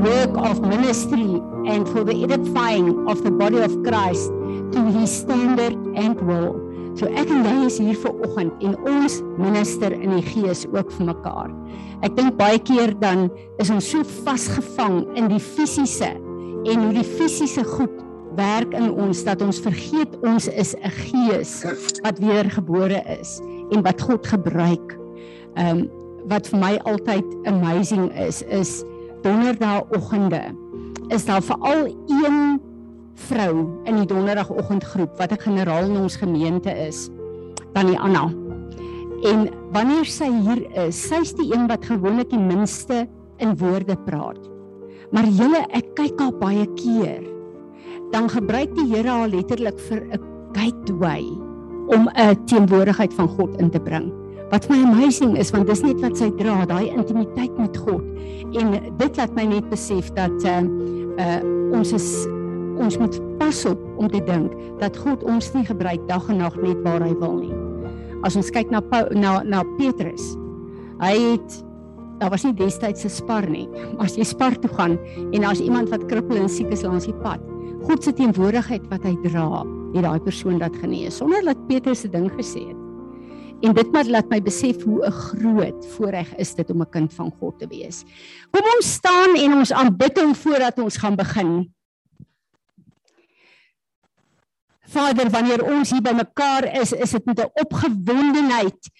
work of ministry and for the edifying of the body of Christ to his standard and will. So ek en jy is hier vir oggend en ons minister in die gees ook vir mekaar. Ek dink baie keer dan is ons so vasgevang in die fisiese en hoe die fisiese goed werk in ons dat ons vergeet ons is 'n gees wat wedergebore is en wat God gebruik. Ehm um, wat vir my altyd amazing is is donderdagoggende is daar veral een vrou in die donderdagoggendgroep wat 'n generaal in ons gemeente is, Tannie Anna. En wanneer sy hier is, sy's die een wat gewoonlik die minste in woorde praat. Maar julle, ek kyk haar baie keer. Dan gebruik die Here haar letterlik vir 'n gateway om 'n teenwoordigheid van God in te bring. Wat my amazing is want dis net wat sy dra, daai intimiteit met God. En dit laat my net besef dat uh, uh ons is ons moet pas op om te dink dat God ons nie gebruik dag en nag net waar hy wil nie. As ons kyk na na na Petrus. Hy het daar was nie destyds 'n spar nie. As jy spar toe gaan en as iemand wat krippel en siek is langs die pad, God se teenwoordigheid wat hy dra, het daai persoon dat genees sonder dat Petrus se ding gesê het. En dit maar laat my besef hoe 'n groot voorreg is dit om 'n kind van God te wees. Kom ons staan en ons aanbid hom voordat ons gaan begin. Vader, wanneer ons hier bymekaar is, is dit met 'n opgewondenheid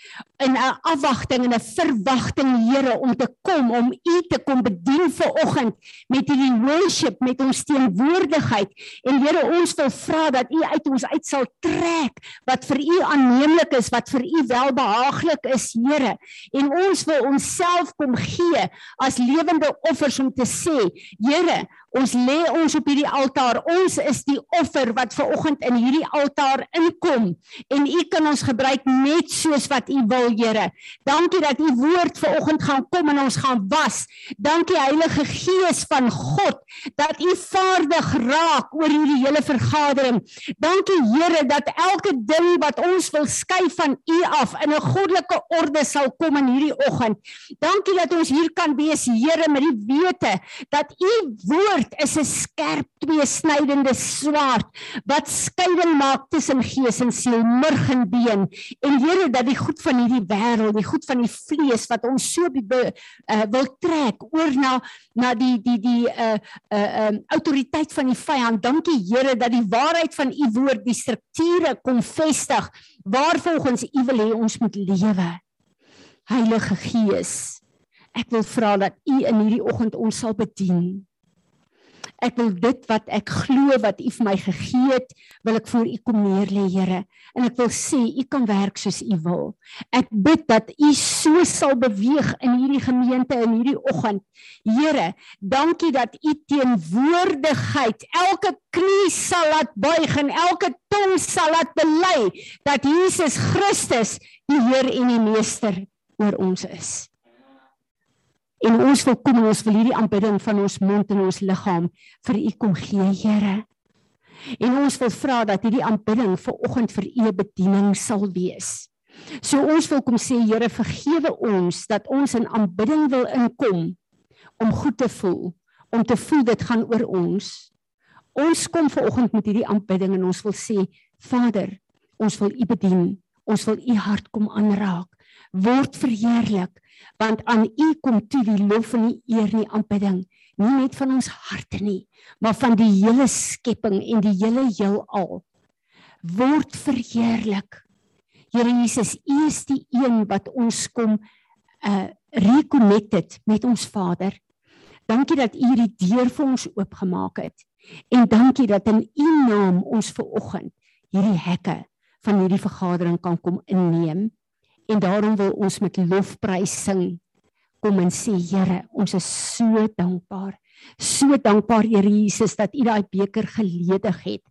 in 'n afwagting en 'n verwagting, Here, om te kom om U te kom bedien vir oggend met hierdie worship, met ons teenwoordigheid. En Here, ons wil vra dat U uit ons uit sal trek wat vir U aanneemlik is, wat vir U welbehaaglik is, Here. En ons wil onsself kom gee as lewende offers om te sê, Here, Ons lê ons op hierdie altaar. Ons is die offer wat ver oggend in hierdie altaar inkom en U kan ons gebruik net soos wat U wil, Here. Dankie dat U woord ver oggend gaan kom en ons gaan was. Dankie Heilige Gees van God dat U vaardig raak oor hierdie hele vergadering. Dankie Here dat elke ding wat ons wil skei van U af in 'n goddelike orde sal kom in hierdie oggend. Dankie dat ons hier kan wees, Here, met die wete dat U woord woord is 'n skerp tweesnydende swaard wat skeiding maak tussen gees en siel, murg en been. En Here dat die goed van hierdie wêreld, die goed van die vlees wat ons so be, uh, wil trek oor na na die die die uh uh um autoriteit van die vyand. Dankie Here dat die waarheid van u woord die strukture kom vestig waarvolgens u wil hê ons moet lewe. Heilige Gees, ek wil vra dat u in hierdie oggend ons sal bedien. Ek wil dit wat ek glo wat U vir my gegee het, wil ek voor U kom neer lê, Here. En ek wil sê U kan werk soos U wil. Ek bid dat U so sal beweeg in hierdie gemeente in hierdie oggend. Here, dankie dat U teenwoordigheid elke knie sal laat buig en elke tong sal laat bely dat Jesus Christus die Heer en die Meester oor ons is. En ons wil kom en ons wil hierdie aanbidding van ons mond en ons liggaam vir U kom gee, Here. En ons wil vra dat hierdie aanbidding vir oggend vir U bediening sal wees. So ons wil kom sê Here, vergewe ons dat ons in aanbidding wil inkom om goed te voel, om te voel dit gaan oor ons. Ons kom ver oggend met hierdie aanbidding en ons wil sê Vader, ons wil U bedien. Ons wil U hart kom aanraak. Word verheerlik want aan U kom toe die lof en die eer en die aanbidding nie net van ons harte nie maar van die hele skepping en die hele heelal. Word verheerlik. Here Jesus U is die een wat ons kom uh reconnected met ons Vader. Dankie dat U hierdie deur vir ons oopgemaak het. En dankie dat in U naam ons ver oggend hierdie hekke van hierdie vergadering kan kom inneem En daarom wil ons met lofprys sing. Kom en sê Here, ons is so dankbaar. So dankbaar Here Jesus dat U daai beker geledig het.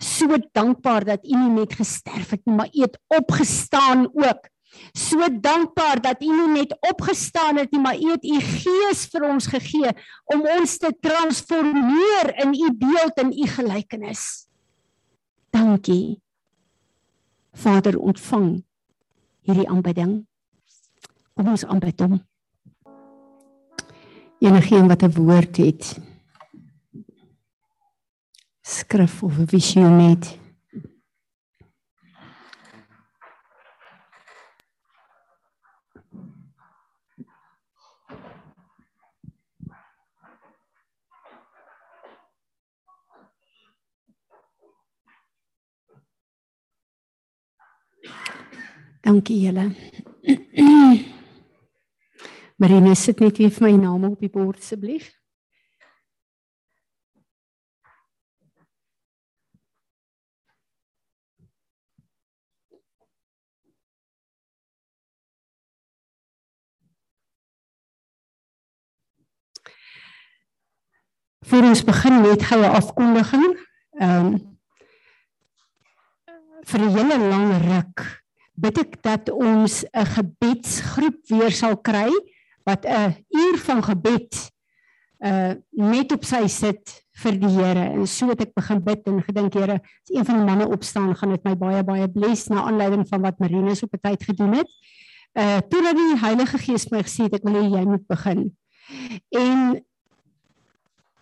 So dankbaar dat U nie net gesterf het nie, maar U het opgestaan ook. So dankbaar dat U nie net opgestaan het nie, maar U het U Gees vir ons gegee om ons te transformeer in U beeld en U gelykenis. Dankie. Vader, ontvang hierdie aanbidding. Kom ons aanbid hom. Enigeen wat 'n woord het. Skrif of 'n visioen het. Dankie julle. Marina sit net weer vir my naam op die bord asseblief. Voor ons begin met goue afkondiging. Ehm um, vir 'n hele lang ruk bid ek dat ons 'n gebedsgroep weer sal kry wat 'n uur van gebed uh net op sy sit vir die Here. En so het ek begin bid en gedink Here, as een van die manne opstaan, gaan dit my baie baie bless na aanleiding van wat Marinus op 'n tyd gedoen het. Uh totdat die Heilige Gees my gesê het ek wil hê jy moet begin. En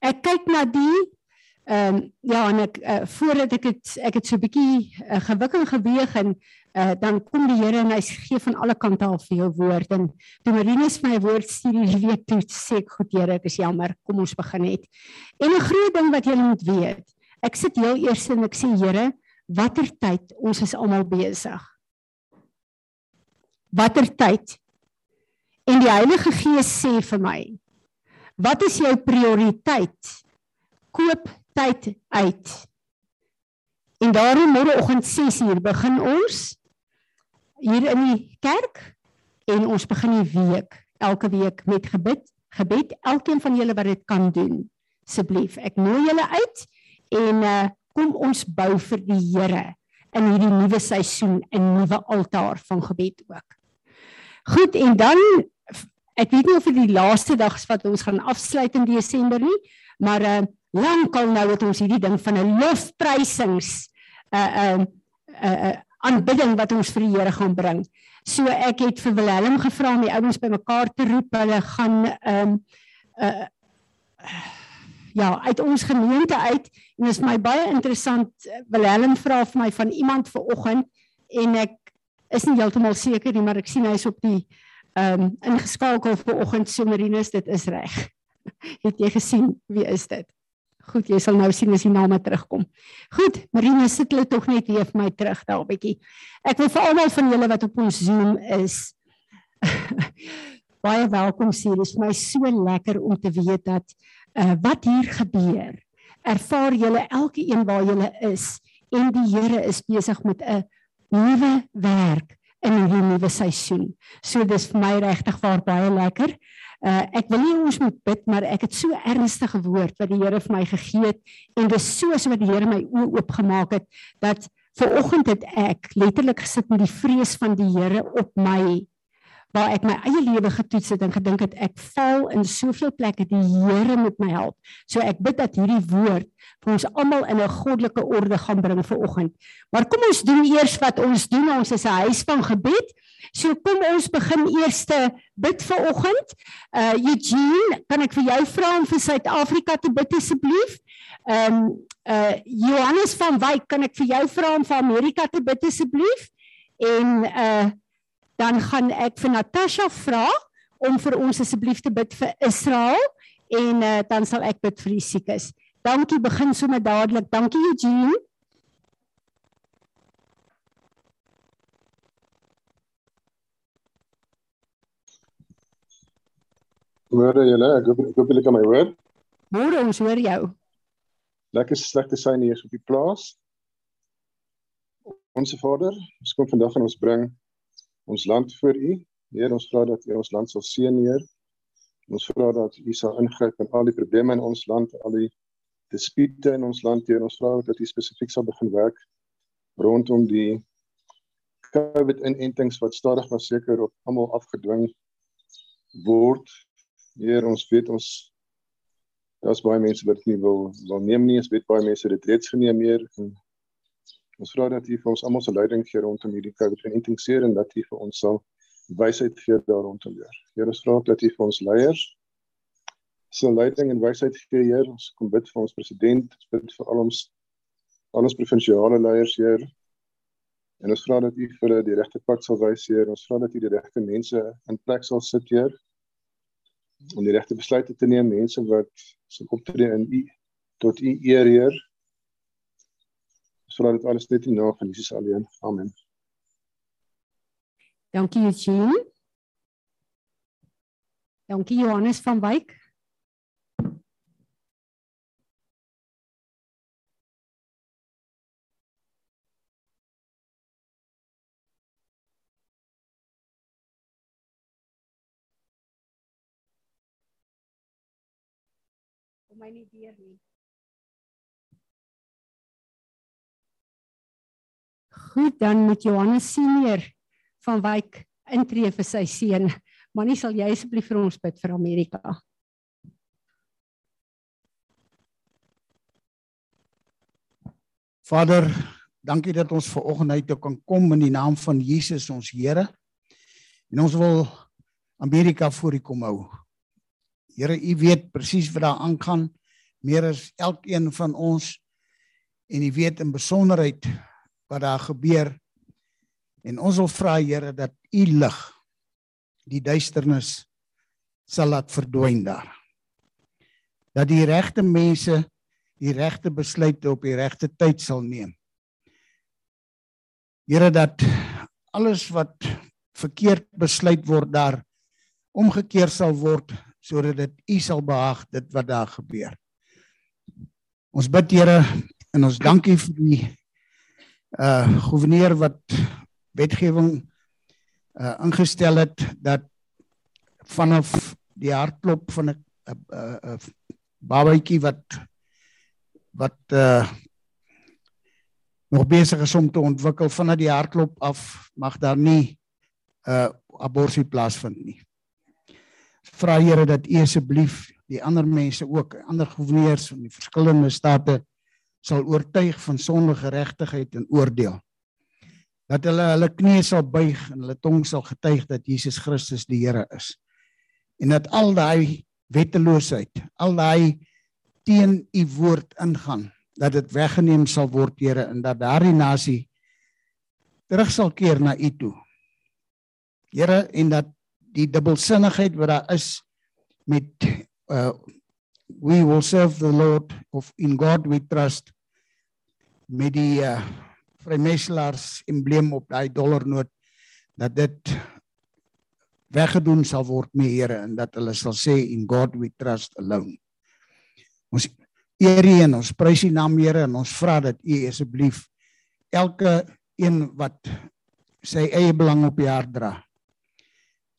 ek kyk na die Ehm um, ja en ek uh, voordat ek het ek het so 'n bietjie uh, gewikking geweeg en uh, dan kom die Here en hy gee van alle kante af vir jou woord en toe Marinus my woord stuur hierdie week toe sê ek goed Here ek is jammer kom ons begin net. En 'n groot ding wat jy moet weet. Ek sit heel eers en ek sê Here watter tyd ons is almal besig. Watter tyd? En die Heilige Gees sê vir my wat is jou prioriteit? Koop tyd uit. En daarom môreoggend 6uur begin ons hier in die kerk en ons begin die week elke week met gebed. Gebed elkeen van julle wat dit kan doen. Asseblief, ek nooi julle uit en uh, kom ons bou vir die Here in hierdie nuwe seisoen 'n nuwe altaar van gebed ook. Goed en dan ek weet nie of dit die laaste dag is wat ons gaan afsluit in Desember nie, maar uh, lankal nou het ons hierdie ding van 'n lofprysings 'n uh, 'n uh, 'n aanbidding wat ons vir die Here gaan bring. So ek het vir Willem gevra om die ouens bymekaar te roep. Hulle gaan ehm um, uh ja, uit ons gemeente uit en dit is my baie interessant. Willem vra vir my van iemand ver oggend en ek is nie heeltemal seker nie, maar ek sien hy's op die ehm um, ingeskakel ver oggend. So Marinus, dit is reg. het jy gesien wie is dit? Goed, jy sal nou sien as die name terugkom. Goed, Marina sit hulle tog net weer vir my terug daar 'n bietjie. Ek wil vir almal van julle wat op ons Zoom is baie welkom sê. Dit is vir my so lekker om te weet dat uh, wat hier gebeur, ervaar julle elke een waar julle is en die Here is besig met 'n nuwe werk in hierdie nuwe seisoen. So dis vir my regtig baie lekker. Uh ek wil nie ons moet bid maar ek het so ernstige woord wat die Here vir my gegee het en dis so so wat die Here my oë oopgemaak het dat ver oggend het ek letterlik gesit met die vrees van die Here op my waar ek my eie lewe getoets het en gedink het ek val in soveel plekke die Here moet my help. So ek bid dat hierdie woord vir ons almal in 'n goddelike orde gaan bring vir oggend. Maar kom ons doen eers wat ons doen. Ons is 'n huis van gebed. So kom ons begin eers bid vir oggend. Uh Eugene, kan ek vir jou vra om vir Suid-Afrika te bid asseblief? Ehm um, uh Johannes van Wyk, kan ek vir jou vra om vir Amerika te bid asseblief? En uh dan gaan ek vir Natasha vra om vir ons asseblief te bid vir Israel en uh, dan sal ek bid vir die siekes. Dankie, begin sommer dadelik. Dankie Eugene. Môre julle, ek hoop ek hoop julle kan my hoor. Môre ons hoor jou. Lekker slegte syne hier op die plaas. Onse Vader, ons kom vandag en ons bring ons land voor U. Heer, ons vra dat U ons land sal seën, Heer. Ons vra dat U sal ingryp in al die probleme in ons land, al die dispute in ons land, Heer. Ons vra dat U spesifiek sal begin werk rondom die COVID-inentings wat stadig maar seker op almal afgedwing word. Heer, ons weet ons daar's baie mense wat nie wil wil neem nie. Ons weet baie mense het dit reeds geneem, Heer. En Ons vra dat U vir ons almal se leiding gee rondom hierdie COVID-19 seer en dat U vir ons sal wysheid gee daar rondom weer. Here, ons vra dat U vir ons leiers sal leiding en wysheid gee, Heer. Ons kom bid vir ons president, ons bid vir al ons al ons provinsiale leiers, Heer. En ons vra dat U vir hulle die regte pad sal wys, Heer. Ons vra dat U die regte mense in plek sal sit, Heer. Om die regte besluite te neem, mense wat sal optree in U tot U eer, Heer. Vra dit alles net in naam van Jesus alleen. Amen. Dankie Eugene. Dankie Johannes van Wyk. Kom my nie deur nie. Goed, dan moet Johannes senior van Wyk intree vir sy seun. Manie, sal jy asseblief vir ons bid vir Amerika? Vader, dankie dat ons ver oggend uit kan kom in die naam van Jesus ons Here. En ons wil Amerika voor U kom hou. Here, U weet presies wat daar aangaan, meer as elkeen van ons en U weet in besonderheid wat daar gebeur. En ons wil vra Here dat U lig die duisternis sal laat verdwyn daar. Dat die regte mense die regte besluite op die regte tyd sal neem. Here dat alles wat verkeerd besluit word daar omgekeer sal word sodat dit U sal behaag dit wat daar gebeur. Ons bid Here en ons dankie vir die uh gouverneur wat wetgewing uh ingestel het dat vanaf die hartklop van 'n 'n 'n babatjie wat wat uh nog besig is om te ontwikkel vanaf die hartklop af mag daar nie 'n uh, abortus plaasvind nie. Vra Here dat U asseblief die ander mense ook, ander goewerneurs in die verskillende state sal oortuig van sondige geregtigheid en oordeel. Dat hulle hulle knieë sal buig en hulle tong sal getuig dat Jesus Christus die Here is. En dat al daai wetteloosheid, al daai teen u woord ingaan dat dit weggeneem sal word Here en dat daardie nasie terug sal keer na u toe. Here en dat die dubbelsinnigheid wat daar is met uh we will serve the Lord of in God we trust met die uh vrymeslaers embleem op daai dollarnoot dat dit weggedoen sal word mee Here en dat hulle sal sê in God we trust alone. Ons eer U en ons prys U naam Here en ons vra dat U asseblief elke een wat sy eie belang op jaar dra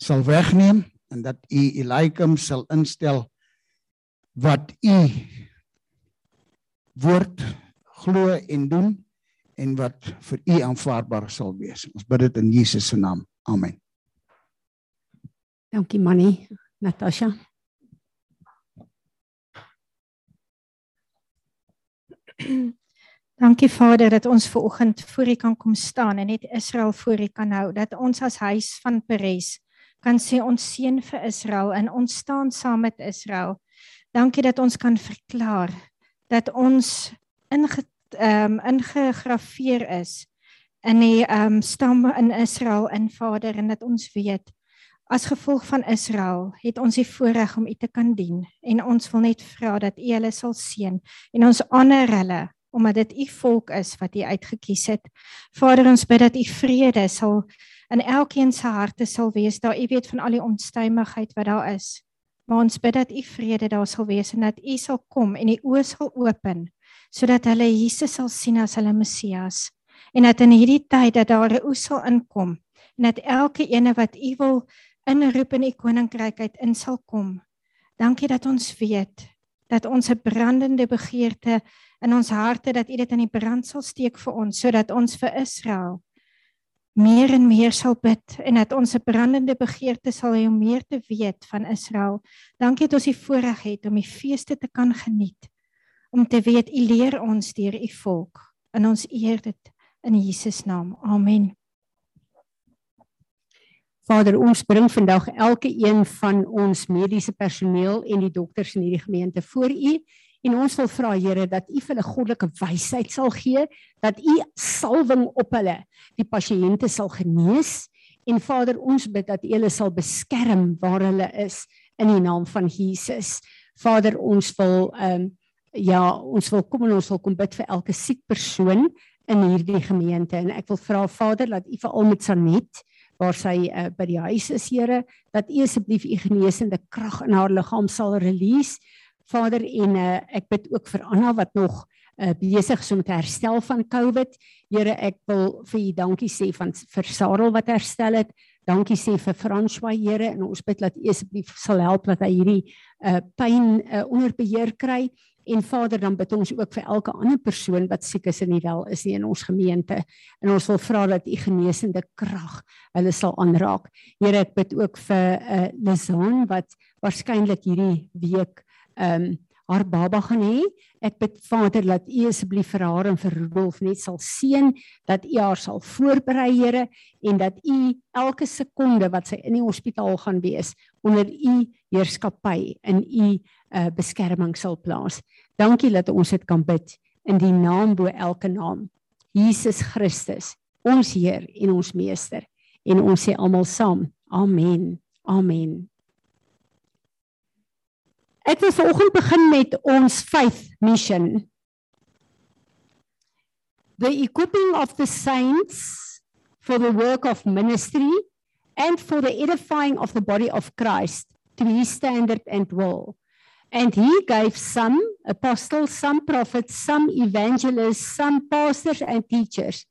sal wegneem en dat U Eliakim sal instel wat U woord glo en doen en wat vir U aanvaarbaar sal wees. Ons bid dit in Jesus se naam. Amen. Dankie Manny, Natasha. Dankie Vader dat ons ver oggend voor U kan kom staan en net Israel voor U kan hou. Dat ons as huis van Peres kan sê ons seën vir Israel en ons staan saam met Israel. Dankie dat ons kan verklaar dat ons inge ehm um, ingegrafieer is in die ehm um, stamme in Israel in Vader en dat ons weet as gevolg van Israel het ons die voorreg om U te kan dien en ons wil net vra dat U hulle sal seën en ons honor hulle omdat dit U volk is wat U uitgekies het. Vader, ons bid dat U vrede sal in elkeen se harte sal wees, daar U weet van al die onstuimigheid wat daar is. Maar ons bid dat U vrede daar sal wees en dat U sal kom en die oë sal open sodat hulle Jesus sal sien as hulle Messias en dat in hierdie tyd dat daar 'n oes sal inkom en dat elke ene wat U wil inroep in u koninkryk uit in sal kom. Dankie dat ons weet dat ons 'n brandende begeerte in ons harte dat u dit in die brand sal steek vir ons sodat ons vir Israel meer en meer sal bid en dat ons 'n brandende begeerte sal hê om meer te weet van Israel. Dankie dat ons die voorreg het om die feeste te kan geniet. Om te weet u leer ons deur u volk en ons eer dit in Jesus naam. Amen. Vader, ons bring vandag elke een van ons mediese personeel en die dokters in hierdie gemeente voor U en ons wil vra Here dat U vir hulle goddelike wysheid sal gee, dat U salwing op hulle die pasiënte sal genees en Vader, ons bid dat U hulle sal beskerm waar hulle is in die naam van Jesus. Vader, ons wil ehm um, ja, ons wil kom en ons wil kom bid vir elke siek persoon in hierdie gemeente en ek wil vra Vader dat U vir al met Sanet waar sy uh, by die huis is, Here, dat U asseblief U genesende krag in haar liggaam sal release. Vader en uh, ek bid ook vir Anna wat nog uh, besig is om te herstel van COVID. Here, ek wil vir U dankie sê van vir Sarel wat herstel het. Dankie sê vir François Here en ons bid dat U asseblief sal help dat hy hierdie uh, pyn uh, onder beheer kry. En Vader, dan bid ons ook vir elke ander persoon wat siek is en nie wel is nie in ons gemeente. En ons wil vra dat U genesende krag hulle sal aanraak. Here, ek bid ook vir 'n uh, Lizaan wat waarskynlik hierdie week ehm um, haar baba gaan hê. Ek bid Vader dat U asseblief vir haar en vir Rudolf net sal seën, dat U haar sal voorberei, Here, en dat U elke sekonde wat sy in die hospitaal gaan wees onder U heerskappy in U uh, beskerming sal plaas. Dankie dat ons dit kan bid in die naam bo elke naam. Jesus Christus, ons Heer en ons Meester. En ons sê almal saam. Amen. Amen. Ek wil vanoggend begin met ons faith mission. The equipping of the saints for the work of ministry and for the edifying of the body of Christ to his standard and will. And he gave some apostles, some prophets, some evangelists, some pastors and teachers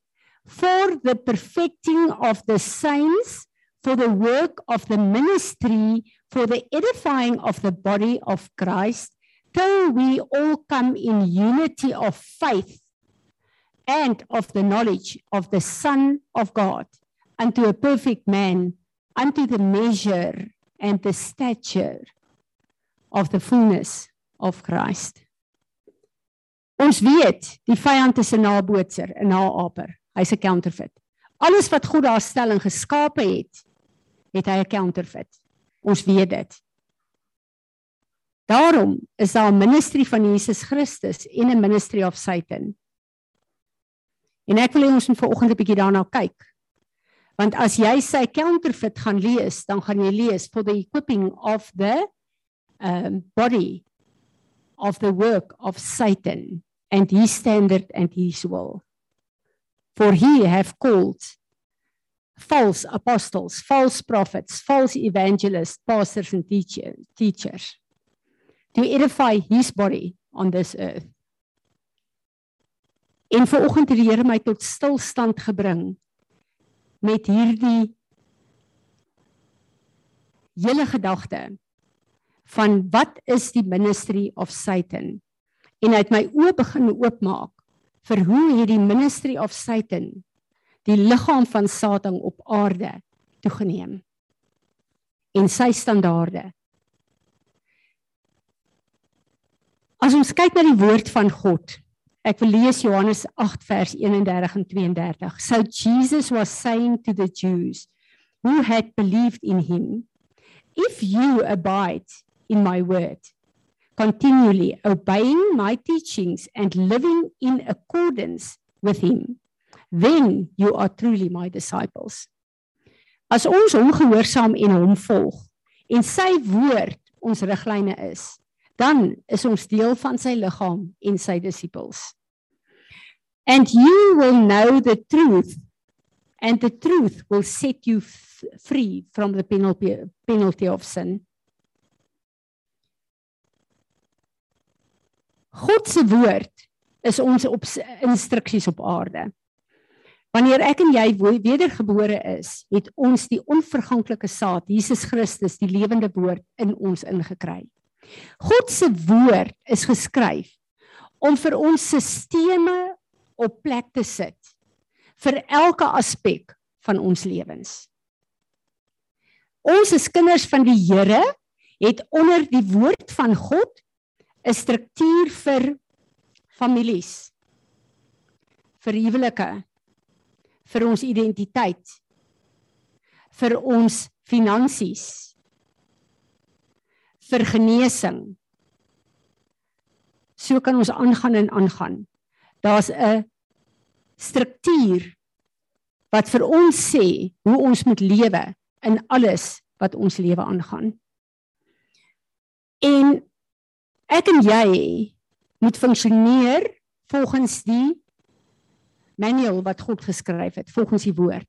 for the perfecting of the saints, for the work of the ministry, for the edifying of the body of Christ, till we all come in unity of faith and of the knowledge of the Son of God, unto a perfect man, unto the measure and the stature of the fullness of Christ. Ons weet, die vyand is 'n nabootser, 'n naaper. Hy's 'n counterfeit. Alles wat God daar stel en geskape het, het hy 'n counterfeit. Ons weet dit. Daarom is daar 'n ministry van Jesus Christus en 'n ministry of Satan. En ek wil hê ons moet vanoggend 'n bietjie daarna kyk. Want as jy sy counterfeit gaan lees, dan gaan jy lees for the equipping of the um, body of the work of Satan and his standard and his will. For he have called false apostles, false prophets, false evangelists, pastors and teacher, teachers to edify his body on this earth. En vanoggend het die Here my tot stilstand gebring met hierdie hele gedagte van wat is die ministry of Satan en hy het my oë begin oopmaak vir hoe hierdie ministry of Satan die liggaam van Satan op aarde toegeneem en sy standaarde. As ons kyk na die woord van God ek wil lees Johannes 8 vers 31 en 32 So Jesus was saying to the Jews who had believed in him if you abide in my word, continually obeying my teachings and living in accordance with him, then you are truly my disciples. As ons hom gehoorsaam en hom volg en sy woord ons riglyne is, dan is ons deel van sy liggaam en sy disippels. And you will know the truth and the truth will set you free from the penalty penalty of sin. God se woord is ons op instruksies op aarde. Wanneer ek en jy wedergebore is, het ons die onverganklike saad, Jesus Christus, die lewende woord in ons ingekry. God se woord is geskryf om vir ons sisteme op plek te sit vir elke aspek van ons lewens. Ons as kinders van die Here het onder die woord van God 'n struktuur vir families vir huwelike vir ons identiteit vir ons finansies vir genesing. So kan ons aangaan en aangaan. Daar's 'n struktuur wat vir ons sê hoe ons moet lewe in alles wat ons lewe aangaan. En ek en jy moet funksioneer volgens die manual wat God geskryf het, volgens die woord.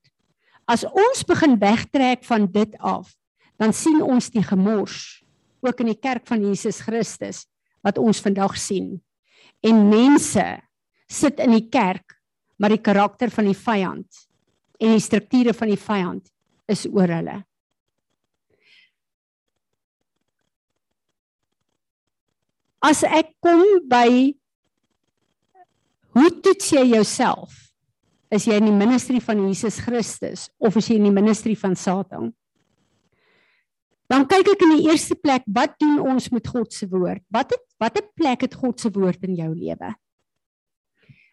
As ons begin wegtrek van dit af, dan sien ons die gemors ook in die kerk van Jesus Christus wat ons vandag sien. En mense sit in die kerk, maar die karakter van die vyand en die strukture van die vyand is oor hulle. As ek kom by hoe toets jy jouself? Is jy in die ministerie van Jesus Christus of is jy in die ministerie van Satan? Dan kyk ek in die eerste plek, wat doen ons met God se woord? Wat het watter plek het God se woord in jou lewe?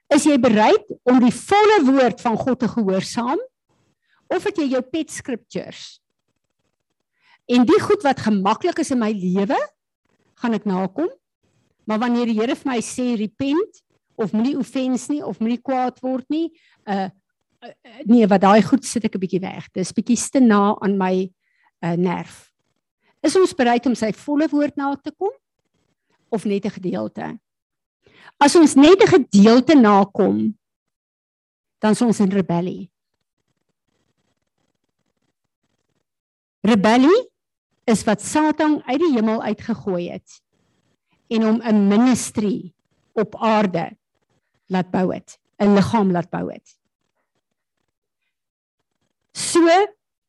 Is jy bereid om die volle woord van God te gehoorsaam of het jy jou pet scriptures? En die goed wat gemaklik is in my lewe, gaan ek nakom. Maar wanneer die Here vir my sê repent of moenie offens nie of moenie kwaad word nie, uh, uh nee, wat daai goed sit ek 'n bietjie weg. Dis bietjie te na aan my uh nerf. Is ons bereid om sy volle woord na te kom of net 'n gedeelte? As ons net 'n gedeelte nakom, dan is ons in rebellie. Rebellie is wat Satan uit die hemel uitgegooi het en hom 'n ministry op aarde laat bou het, 'n liggaam laat bou het. So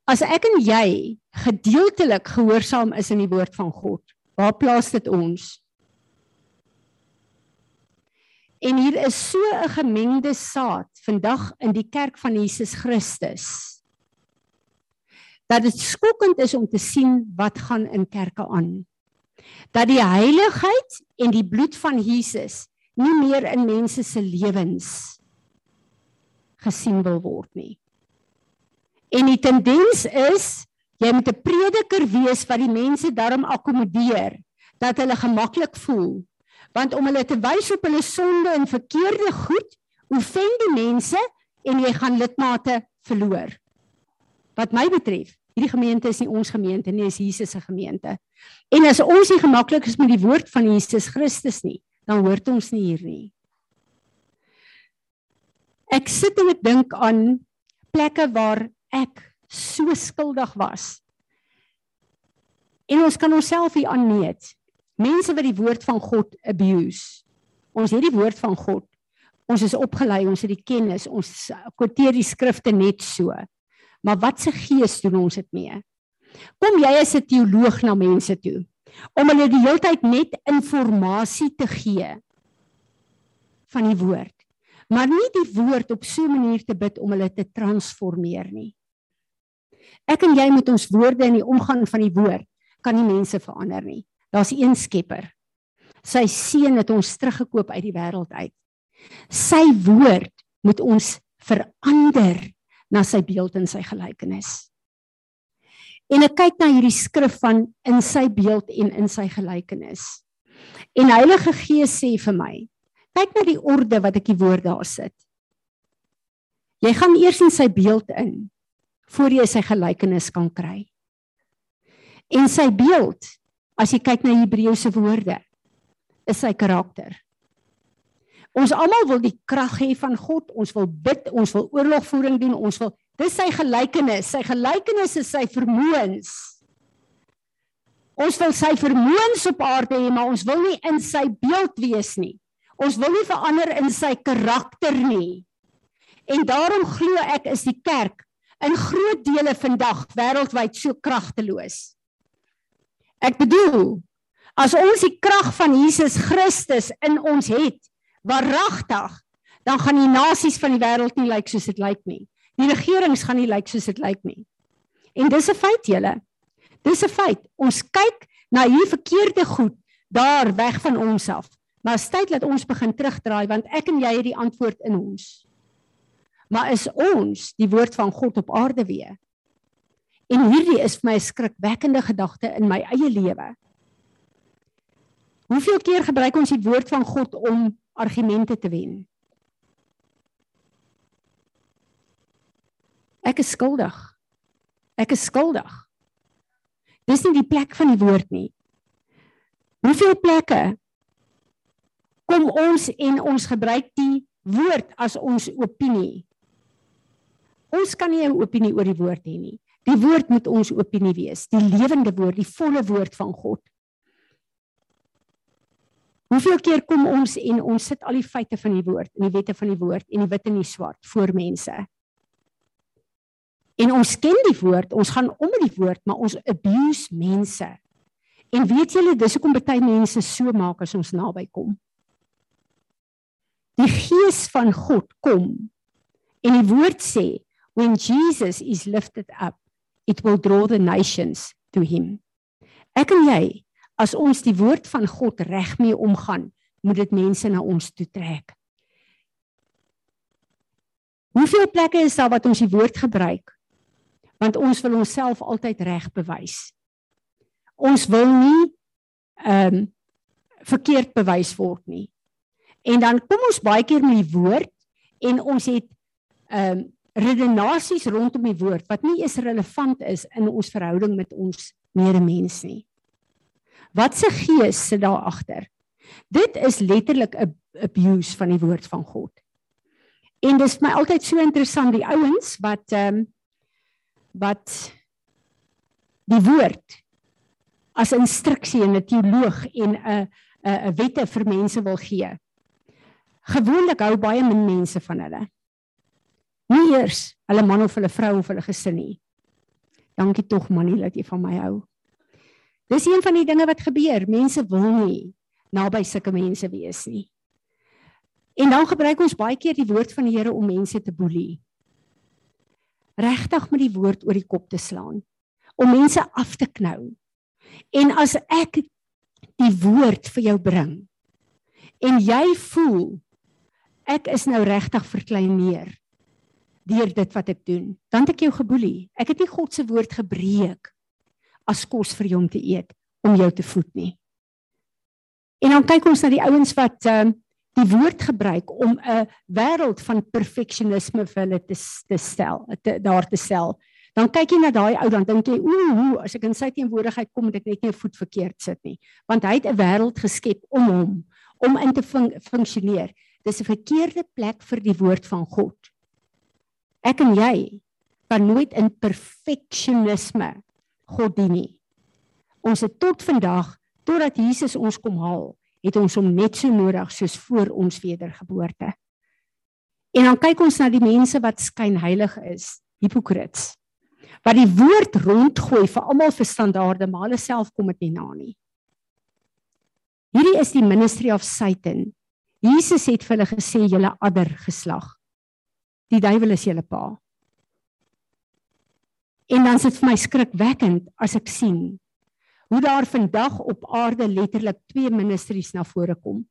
as ek en jy gedeeltelik gehoorsaam is in die woord van God, waar plaas dit ons? En hier is so 'n gemengde saad vandag in die kerk van Jesus Christus. Dat dit skokkend is om te sien wat gaan in kerke aan dat die heiligheid en die bloed van Jesus nie meer in mense se lewens gesien wil word nie. En die tendens is jy moet 'n prediker wees wat die mense daarom akkommodeer dat hulle gemaklik voel want om hulle te wys op hulle sonde en verkeerde goed offende mense en jy gaan lidmate verloor. Wat my betref, hierdie gemeente is nie ons gemeente nie, is Jesus se gemeente. En as ons nie gemaklik is met die woord van Jesus Christus nie, dan hoort ons nie hier nie. Ek sit en ek dink aan plekke waar ek so skuldig was. En ons kan onsself hier aanmeet. Mense wat die woord van God abuse. Ons het die woord van God. Ons is opgelei, ons het die kennis, ons kwoteer die skrifte net so. Maar wat se gees doen ons dit mee? Kom jy as 'n teoloog na mense toe om hulle die hele tyd net inligting te gee van die woord, maar nie die woord op so 'n manier te bid om hulle te transformeer nie. Ek en jy moet ons woorde in die omgang van die woord kan nie mense verander nie. Daar's een Skepper. Sy seun het ons teruggekoop uit die wêreld uit. Sy woord moet ons verander na sy beeld en sy gelykenis. En ek kyk na hierdie skrif van in sy beeld en in sy gelykenis. En Heilige Gees sê vir my, kyk na die orde wat ek die woord daar sit. Jy gaan eers in sy beeld in voor jy sy gelykenis kan kry. En sy beeld, as jy kyk na Hebreëse woorde, is sy karakter. Ons almal wil die krag hê van God. Ons wil bid, ons wil oorlogvoering doen, ons wil dis sy gelykenis. Sy gelykenis is sy vermoëns. Ons wil sy vermoëns op aarde hê, maar ons wil nie in sy beeld wees nie. Ons wil nie verander in sy karakter nie. En daarom glo ek is die kerk in groot dele vandag wêreldwyd so kragteloos. Ek bedoel, as ons die krag van Jesus Christus in ons het, waaragtig, dan gaan die nasies van die wêreld nie lyk soos dit lyk nie. Die regerings gaan nie lyk soos dit lyk nie. En dis 'n feit julle. Dis 'n feit. Ons kyk na hierdie verkeerde goed daar weg van ons af. Maar is tyd dat ons begin terugdraai want ek en jy het die antwoord in ons. Maar is ons die woord van God op aarde weer? En hierdie is vir my 'n skrikwekkende gedagte in my eie lewe. Hoeveel keer gebruik ons die woord van God om argumente te wen? Ek is skuldig. Ek is skuldig. Dis nie die plek van die woord nie. Hoeveel plekke kom ons en ons gebruik die woord as ons opinie? Ons kan nie 'n opinie oor die woord hê nie. Die woord moet ons opinie wees, die lewende woord, die volle woord van God. Hoeveel keer kom ons en ons sit al die feite van die woord, en die wette van die woord en die wit en die swart voor mense. En ons ken die woord, ons gaan om met die woord, maar ons abuse mense. En weet julle, dis hoekom baie mense so maak as ons naby kom. Die gees van God kom en die woord sê when Jesus is lifted up it will draw the nations to him. Ek en jy, as ons die woord van God reg mee omgaan, moet dit mense na ons toe trek. Hoeveel plekke is daar wat ons die woord gebruik? Want ons wil onsself altyd reg bewys. Ons wil nie ehm um, verkeerd bewys word nie. En dan kom ons baie keer met die woord en ons het ehm um, redenasies rondom die woord wat nie eens relevant is in ons verhouding met ons medemens nie. Wat se gees sit daar agter? Dit is letterlik 'n abuse van die woord van God. En dis vir my altyd so interessant die ouens wat ehm um, wat die woord as instruksie en 'n teoloog en 'n 'n 'n wette vir mense wil gee. Gewoonlik hou baie min mense van hulle nie eers hulle man of hulle vrou of hulle gesin nie. Dankie tog manie dat jy van my hou. Dis een van die dinge wat gebeur. Mense wil nie naby sulke mense wees nie. En dan gebruik ons baie keer die woord van die Here om mense te boelie. Regtig met die woord oor die kop te slaan om mense af te knou. En as ek die woord vir jou bring en jy voel ek is nou regtig verkleineer deur dit wat ek doen. Dan het ek jou geboelie. Ek het nie God se woord gebreek as kos vir jou om te eet om jou te voed nie. En dan kyk ons na die ouens wat uh, die woord gebruik om 'n wêreld van perfeksionisme vir hulle te te stel, te, daar te stel. Dan kyk jy na daai ou dan dink jy, ooh, as ek in sy teenwoordigheid kom, moet ek net nie 'n voet verkeerd sit nie, want hy het 'n wêreld geskep om hom om in te fun funksioneer. Dis 'n verkeerde plek vir die woord van God. Ek en jy kan nooit in perfeksionisme God dien nie. Ons het tot vandag totdat Jesus ons kom haal, het ons hom net so nodig soos voor ons wedergeboorte. En dan kyk ons na die mense wat skynheilig is, hipokrits. Wat die woord rondgooi vir almal vir standaarde, maar hulle self kom dit nie na nie. Hierdie is die ministry of Satan. Jesus het vir hulle gesê julle adder geslag. Die duiwel is julle pa. En dan sit vir my skrikwekkend as ek sien hoe daar vandag op aarde letterlik twee ministries na vore kom.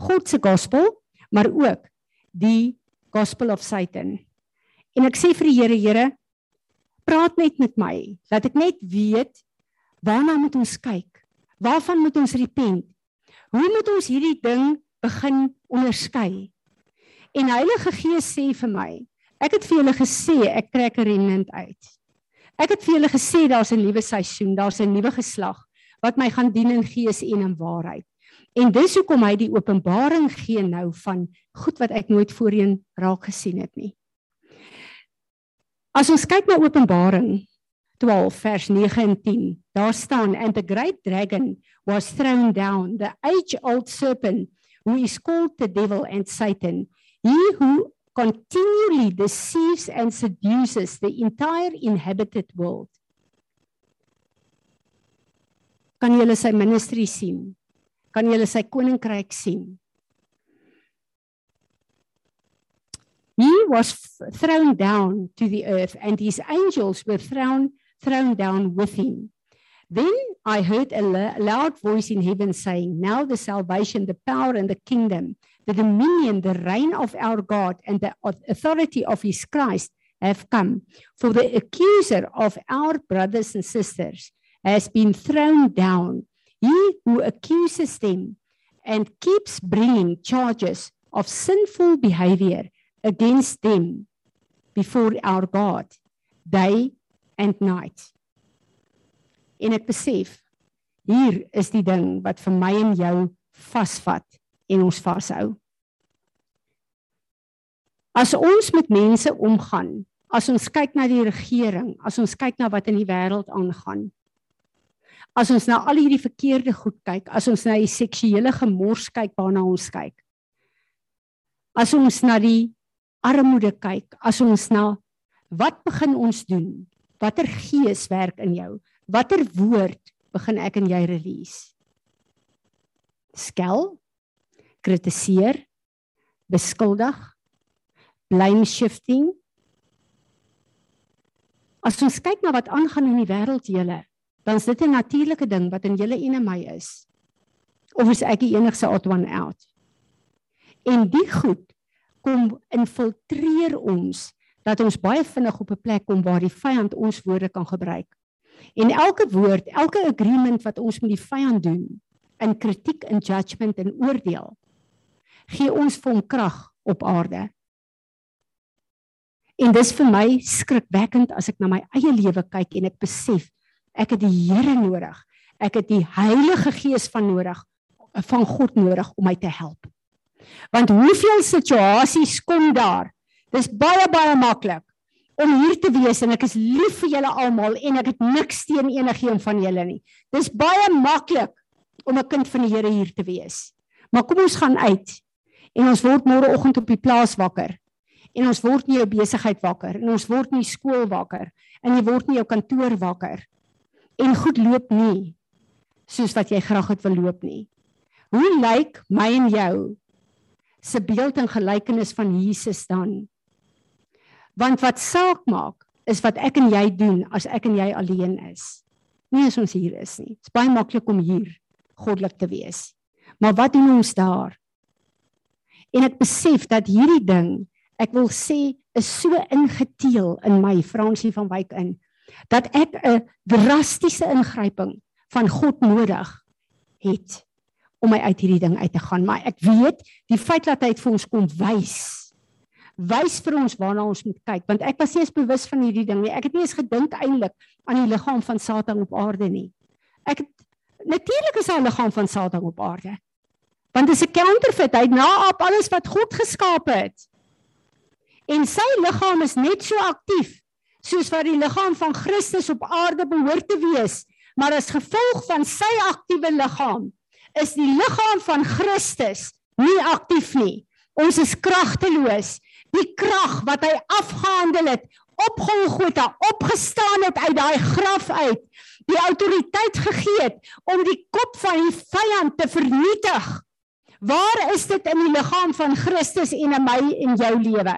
God se gospel, maar ook die gospel of Satan. En ek sê vir die Here, Here, praat net met my, laat ek net weet waarna moet ons kyk? Waarvan moet ons repent? Hoe moet ons hierdie ding begin onderskei? En Heilige Gees sê vir my, ek het vir julle gesê ek trek 'n remnant uit. Ek het vir julle gesê daar's 'n nuwe seisoen, daar's 'n nuwe geslag wat my gaan dien in gees en in waarheid. En dis hoekom hy die openbaring gee nou van goed wat ek nooit voorheen raak gesien het nie. As ons kyk na Openbaring 12 vers 9 en 10, daar staan and the great dragon was thrown down, the age old serpent who is called the devil and Satan He who continually deceives and seduces the entire inhabited world. Kan jy sy ministry sien? Kan jy sy koninkryk sien? He was thrown down to the earth and his angels were thrown thrown down with him. Then I heard a loud voice in heaven saying, Now the salvation, the power, and the kingdom, the dominion, the reign of our God, and the authority of his Christ have come. For the accuser of our brothers and sisters has been thrown down. He who accuses them and keeps bringing charges of sinful behavior against them before our God, day and night. En ek besef hier is die ding wat vir my en jou vasvat en ons vashou. As ons met mense omgaan, as ons kyk na die regering, as ons kyk na wat in die wêreld aangaan, as ons na al hierdie verkeerde goed kyk, as ons na die seksuele gemors kyk waarna ons kyk. As ons na die armoede kyk, as ons na wat begin ons doen? Watter gees werk in jou? Watter woord begin ek en jy release? Skel, kritiseer, beskuldig, blame shifting. As ons kyk na wat aangaan in die wêreld julle, dan is dit 'n natuurlike ding wat in julle en in my is. Of is ek die enigste odd one out? En die goed kom infiltreer ons dat ons baie vinnig op 'n plek kom waar die vyand ons woorde kan gebruik. En elke woord, elke agreement wat ons met die vyand doen in kritiek en judgement en oordeel gee ons vir hom krag op aarde. En dis vir my skrikwekkend as ek na my eie lewe kyk en ek besef ek het die Here nodig. Ek het die Heilige Gees van nodig van God nodig om my te help. Want hoeveel situasies kom daar? Dis baie baie maklik om hier te wees en ek is lief vir julle almal en ek het niks teen enigiemand van julle nie. Dis baie maklik om 'n kind van die Here hier te wees. Maar kom ons gaan uit en ons word môreoggend op die plaas wakker. En ons word nie jou besigheid wakker en ons word nie skool wakker en jy word nie jou kantoor wakker. En goed loop nie soos wat jy graag het wil loop nie. Hoe lyk my en jou se beeld en gelykenis van Jesus dan? Want wat saak maak is wat ek en jy doen as ek en jy alleen is. Nie as ons hier is nie. Dit is baie maklik om hier goddelik te wees. Maar wat doen ons daar? En ek besef dat hierdie ding, ek wil sê, is so ingeteel in my Fransie van Wyk in dat ek 'n drastiese ingryping van God nodig het om my uit hierdie ding uit te gaan. Maar ek weet die feit dat hy dit vir ons kom wys wys vir ons waarna ons moet kyk want ek was nie eens bewus van hierdie ding nie. Ek het nie eens gedink eintlik aan die liggaam van Satan op aarde nie. Ek natuurlik is hy 'n liggaam van Satan op aarde. Want dit is 'n counterfeit. Hy naap alles wat God geskaap het. En sy liggaam is net so aktief soos wat die liggaam van Christus op aarde behoort te wees. Maar as gevolg van sy aktiewe liggaam is die liggaam van Christus nie aktief nie. Ons is kragteloos die krag wat hy afgehandel het op Golgotha opgestaan het uit daai graf uit die autoriteit gegee het om die kop van die vyand te vernietig waar is dit in die liggaam van Christus en in my en jou lewe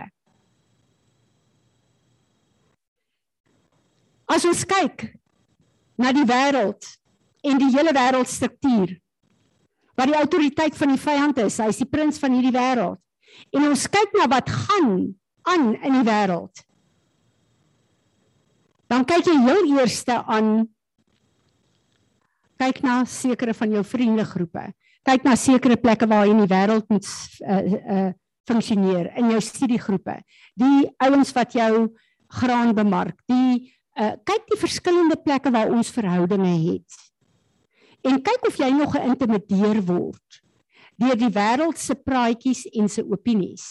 as ons kyk na die wêreld en die hele wêreldstruktuur wat die autoriteit van die vyand is hy is die prins van hierdie wêreld en ons kyk na wat gaan aan in die wêreld. Dan kyk jy heel eerste aan kyk na sekere van jou vriendegroepe. Kyk na sekere plekke waar jy in die wêreld moet uh uh funksioneer in jou studiegroepe. Die ouens wat jou graan bemark, die uh kyk die verskillende plekke waar ons verhoudinge het. En kyk of jy nog geïntimideer word deur die wêreld se praatjies en se opinies.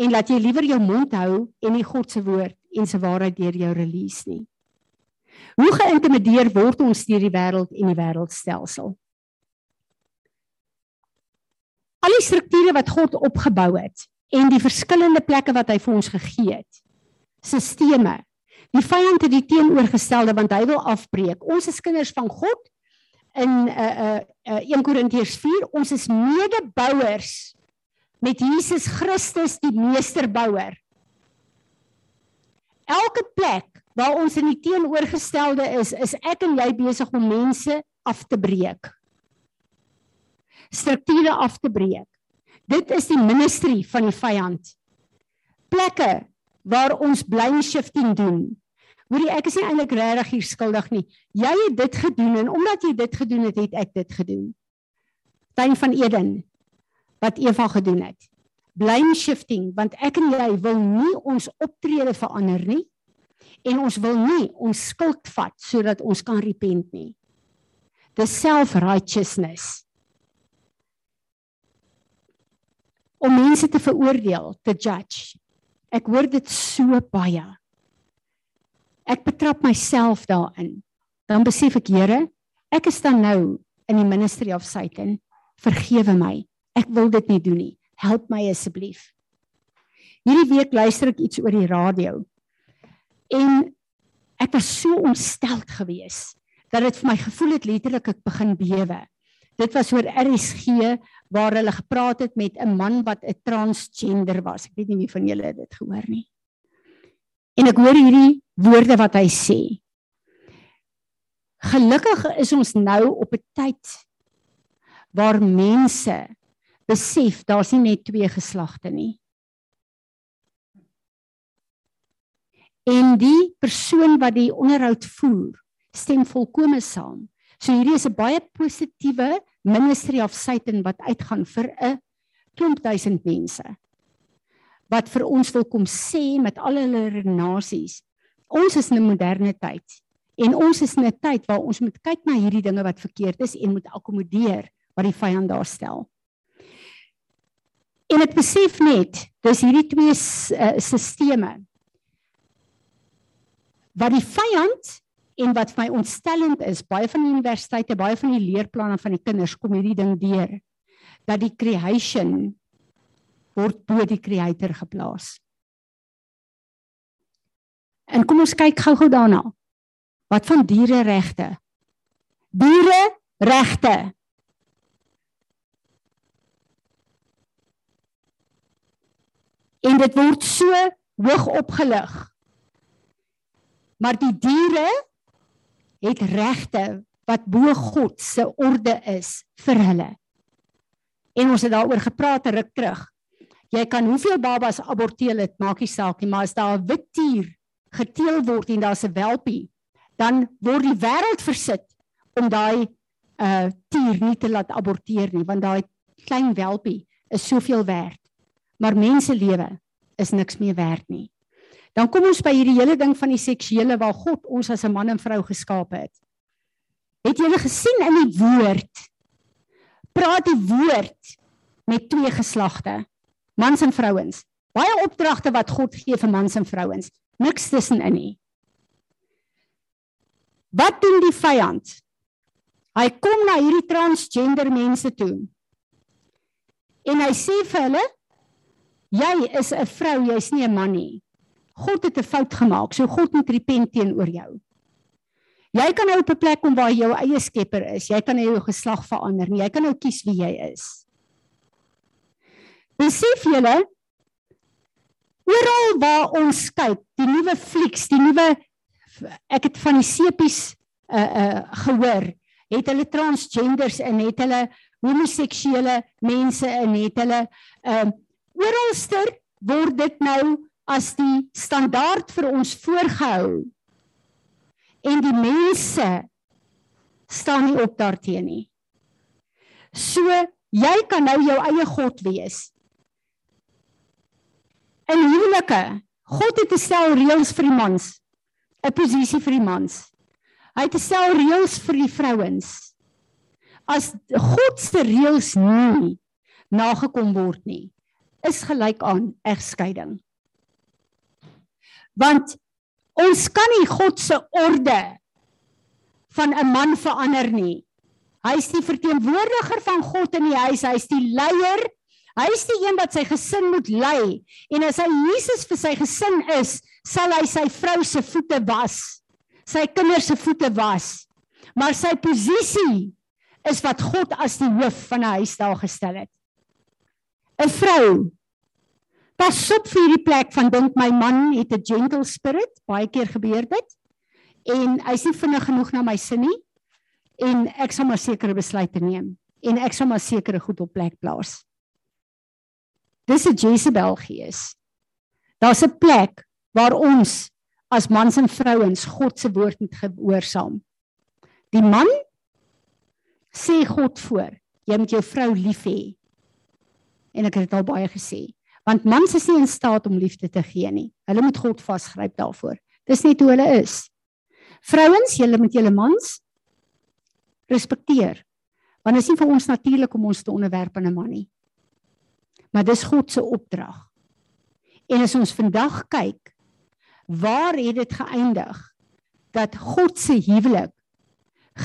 En laat jy liewer jou mond hou en nie God se woord en se waarheid deur jou release nie. Hoe geïntimideer word ons deur die wêreld en die wêreldstelsel? Al die strukture wat God opgebou het en die verskillende plekke wat hy vir ons gegee het. Sisteme. Die vyand het die teenoorgestelde want hy wil afbreek. Ons is kinders van God in uh uh 1 Korintiërs 4 ons is medebouers met Jesus Christus die meesterbouer. Elke plek waar ons in die teenoorgestelde is, is ek en jy besig om mense af te breek. Strukture af te breek. Dit is die ministerie van die vyand. Plekke waar ons blame shifting doen. Hoorie, ek is nie eintlik regtig hier skuldig nie. Jy het dit gedoen en omdat jy dit gedoen het, het ek dit gedoen. Tuin van Eden wat Eva gedoen het. Blame shifting want ek en jy wil nie ons optrede verander nie en ons wil nie ons skuld vat sodat ons kan repent nie. The self-righteousness. Om mense te veroordeel, te judge. Ek hoor dit so baie. Ek betrap myself daarin. Dan besef ek, Here, ek is dan nou in die ministry of Satan. Vergewe my. Ek wil dit nie doen nie. Help my asseblief. Hierdie week luister ek iets oor die radio En ek was so ontsteld geweest dat dit vir my gevoel het letterlik ek begin bewe. Dit was oor RSG waar hulle gepraat het met 'n man wat 'n transgender was. Ek weet nie wie van julle dit gehoor nie. En ek hoor hierdie woorde wat hy sê. Gelukkig is ons nou op 'n tyd waar mense besef daar's nie net twee geslagte nie. en die persoon wat die onderhoud voer stem volkome saam. So hierdie is 'n baie positiewe ministry of Satan wat uitgaan vir 'n klomp duisend mense. Wat vir ons wil kom sê met al hulle renasies. Ons is in 'n moderne tyd en ons is in 'n tyd waar ons moet kyk na hierdie dinge wat verkeerd is en moet akkommodeer wat die vyand daar stel. En ek besef net, dis hierdie twee uh, sisteme wat die vyand en wat vir my ontstellend is, baie van die universiteite, baie van die leerplanne van die kinders kom hierdie ding deur dat die creation word bo die creator geplaas. En kom ons kyk gou-gou daarna. Wat van diere regte? Diere regte. En dit word so hoog opgelig maar die diere het regte wat bo God se orde is vir hulle. En ons het daaroor gepraat ruk terug. Jy kan hoeveel babas aborteer het, maak nie saak nie, maar as daar 'n wit dier geteel word en daar's 'n welpie, dan word die wêreld versit om daai uh dier nie te laat aborteer nie, want daai klein welpie is soveel werd. Maar mense lewe is niks meer werd nie. Dan kom ons by hierdie hele ding van die seksuele waar God ons as 'n man en vrou geskaap het. Het julle gesien in die woord? Praat die woord met twee geslagte, mans en vrouens. Baie opdragte wat God gee vir mans en vrouens, niks tussenin nie. Wat doen die vyand? Hy kom na hierdie transgender mense toe. En hy sê vir hulle: "Jy is 'n vrou, jy's nie 'n man nie." God het 'n fout gemaak, so God moet repent teenoor jou. Jy kan nou op 'n plek kom waar jy jou eie skepper is. Jy kan nou jou geslag verander. Jy kan nou kies wie jy is. Besef julle oral waar ons kyk, die nuwe flieks, die nuwe ek het van die sepies uh uh gehoor, het hulle transgenders en het hulle homoseksuele mense en het hulle ehm uh, oralster word dit nou as die standaard vir ons voorgehou en die mense staan nie op daarteenoor nie. So jy kan nou jou eie god wees. In huwelike, God het 'n stel reëls vir die mans, 'n posisie vir die mans. Hy het 'n stel reëls vir die vrouens. As God se reëls nie nagekom word nie, is gelyk aan egskeiding want ons kan nie God se orde van 'n man verander nie. Hy is die verteenwoordiger van God in die huis, hy is die leier. Hy is die een wat sy gesin moet lei en as hy Jesus vir sy gesin is, sal hy sy vrou se voete was, sy kinders se voete was. Maar sy posisie is wat God as die hoof van 'n huis daar gestel het. 'n Vrou Pas op vir hierdie plek van dink my man het 'n gentle spirit, baie keer gebeur dit. En hy's nie vinnig genoeg na my sin nie. En ek sal maar sekere besluite neem en ek sal maar sekere goed op plek plaas. Dis 'n Jezebel gees. Daar's 'n plek waar ons as mans en vrouens God se woord moet gehoorsaam. Die man sê God voor, jy moet jou vrou lief hê. En ek het dit al baie gesê, want mans is nie in staat om liefde te gee nie. Hulle moet God vasgryp daarvoor. Dis net hoe hulle is. Vrouens, julle moet julle mans respekteer. Want dit is nie vir ons natuurlik om ons te onderwerp aan 'n man nie. Maar dis God se opdrag. En as ons vandag kyk, waar het dit geëindig dat God se huwelik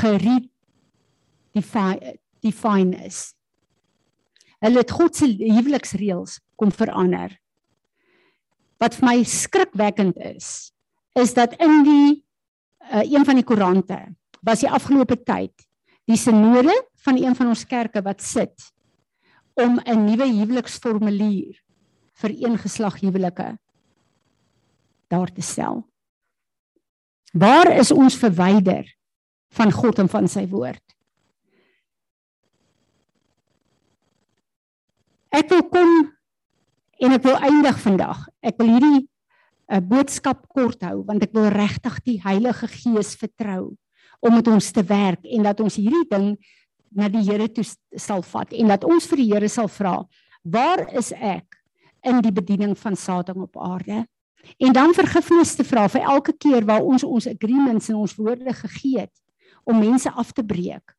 geried define is. Hulle het God se huweliksreëls kom verander. Wat vir my skrikwekkend is, is dat in die uh, een van die koerante was die afgelope tyd die sinode van een van ons kerke wat sit om 'n nuwe huweliksformulier vir eengeslag huwelike daar te stel. Waar is ons verwyder van God en van sy woord? Ek wil kom en ek wil eindig vandag. Ek wil hierdie 'n eh, boodskap kort hou want ek wil regtig die Heilige Gees vertrou om met ons te werk en dat ons hierdie ding na die Here toe sal vat en dat ons vir die Here sal vra, waar is ek in die bediening van Satan op aarde? En dan vergifnis te vra vir elke keer waar ons ons agreements en ons woorde gegee het om mense af te breek,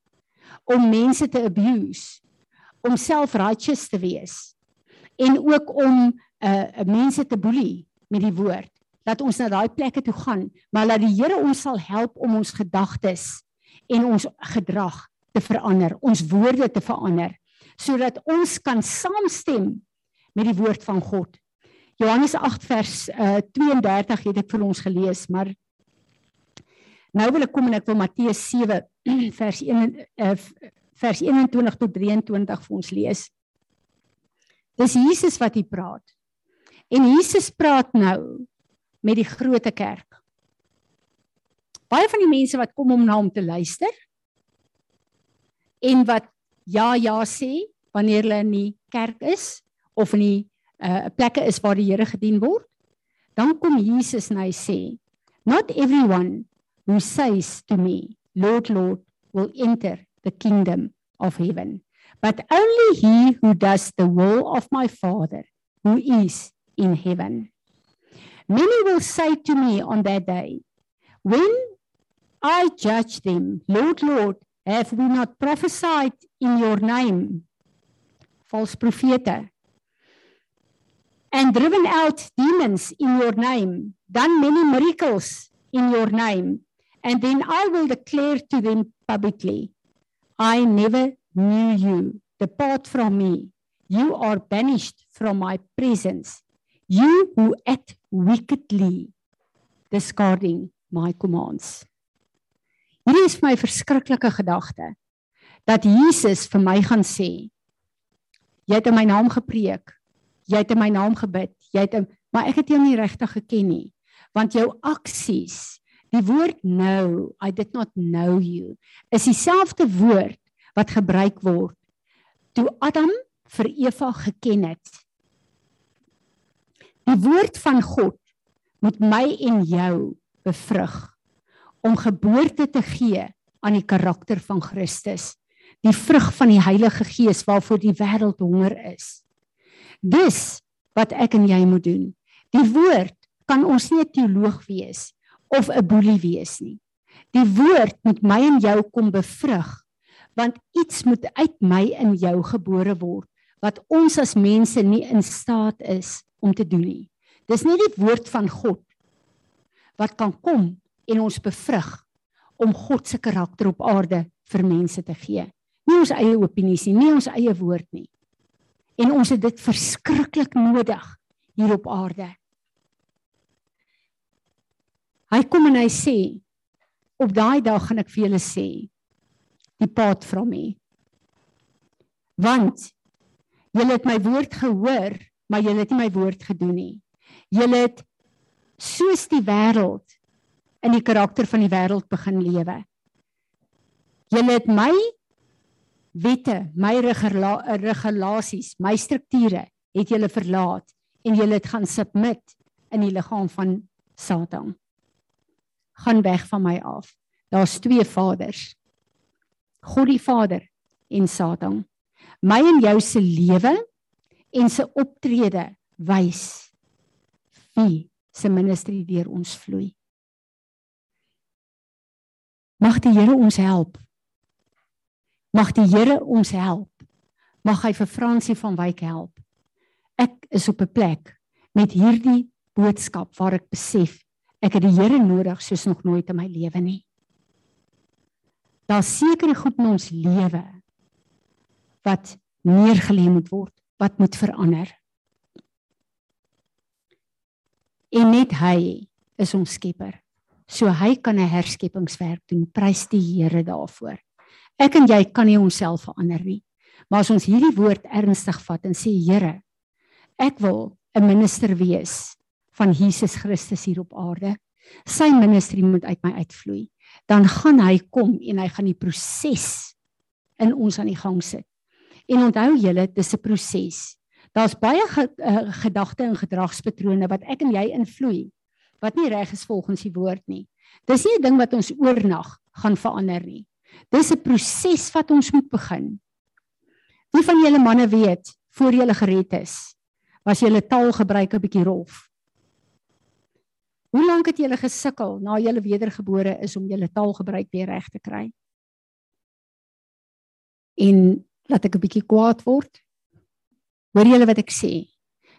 om mense te abuse, om self-righteous te wees en ook om uh mense te boelie met die woord. Laat ons na daai plekke toe gaan, maar laat die Here ons sal help om ons gedagtes en ons gedrag te verander, ons woorde te verander sodat ons kan saamstem met die woord van God Johannes 8 vers uh, eh, 32 het ek vir ons gelees, maar nou wil ek kom en ek wil Matteus 7 vers 1 uh, vers 21 tot 23 vir ons lees. Dis Jesus wat hier praat. En Jesus praat nou met die groot kerk. Baie van die mense wat kom om na hom te luister en wat ja ja sê wanneer hulle in die kerk is of in die uh plekke is waar die Here gedien word, dan kom Jesus en hy sê, not everyone who says to me, Lord, Lord, will enter the kingdom of heaven, but only he who does the will of my Father who is in heaven. Many will say to me on that day, when I judge them, Lord, Lord, have we not prophesied in your name? False profete and driven out demons in your name, done many miracles in your name, and then I will declare to them publicly, I never knew you. Depart from me. You are banished from my presence. You who act wickedly, discarding my commands. Hierdie is my verskriklike gedagte dat Jesus vir my gaan sê, jy het in my naam gepreek, jy het in my naam gebid, jy het in, maar ek het jou nie regtig geken nie. Want jou aksies, die woord know, I did not know you, is dieselfde woord wat gebruik word toe Adam vir Eva geken het. Die woord van God moet my en jou bevrug om geboorte te gee aan die karakter van Christus, die vrug van die Heilige Gees waarvoor die wêreld honger is. Dis wat ek en jy moet doen. Die woord kan ons nie 'n teoloog wees of 'n boelie wees nie. Die woord moet my en jou kom bevrug want iets moet uit my en jou gebore word wat ons as mense nie in staat is om te doen nie. Dis nie die woord van God wat kan kom en ons bevrug om God se karakter op aarde vir mense te gee. Nie ons eie opinies nie, nie ons eie woord nie en ons het dit verskriklik nodig hier op aarde. Hy kom en hy sê op daai dag gaan ek vir julle sê die pad van my. Want julle het my woord gehoor, maar julle het nie my woord gedoen nie. Julle het soos die wêreld in die karakter van die wêreld begin lewe. Julle het my wette, my regulasies, my strukture het julle verlaat en julle het gaan submit in die liggaam van Satan. Gaan weg van my af. Daar's twee vaders. God die Vader en Satan. My en jou se lewe en se optrede wys wie se ministerie deur ons vloei. Mag die Here ons help. Mag die Here ons help. Mag hy vir Fransie van Wyk help. Ek is op 'n plek met hierdie boodskap waar ek besef ek het die Here nodig soos nog nooit in my lewe nie. Daar seker goed in ons lewe wat neergelê moet word, wat moet verander. En net hy is ons skepper. So hy kan 'n herskepingswerk doen. Prys die Here daarvoor. Ek en jy kan nie onsself verander nie. Maar as ons hierdie woord ernstig vat en sê Here, ek wil 'n minister wees van Jesus Christus hier op aarde. Sy ministerie moet uit my uitvloei. Dan gaan hy kom en hy gaan die proses in ons aan die gang sit. En onthou julle, dis 'n proses. Daar's baie ge, uh, gedagte en gedragspatrone wat ek en jy invloei wat nie reg is volgens die woord nie. Dis nie 'n ding wat ons oornag gaan verander nie. Dis 'n proses wat ons moet begin. Wie van julle manne weet voor julle gered is, was julle taal gebruik 'n bietjie rof? Hoe lank het julle gesukkel na julle wedergebore is om julle taal gebruik weer reg te kry? En laat ek 'n bietjie kwaad word. Hoor julle wat ek sê?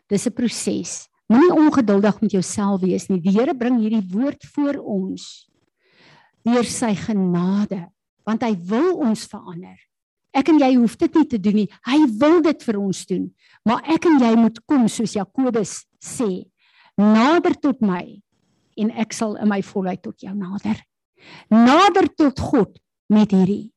Dis 'n proses. Moenie ongeduldig met jouself wees nie. Die Here bring hierdie woord voor ons deur sy genade, want hy wil ons verander. Ek en jy hoef dit nie te doen nie. Hy wil dit vir ons doen. Maar ek en jy moet kom soos Jakobus sê, nader tot my en ek sal in my volheid tot jou nader. Nader tot God met hierdie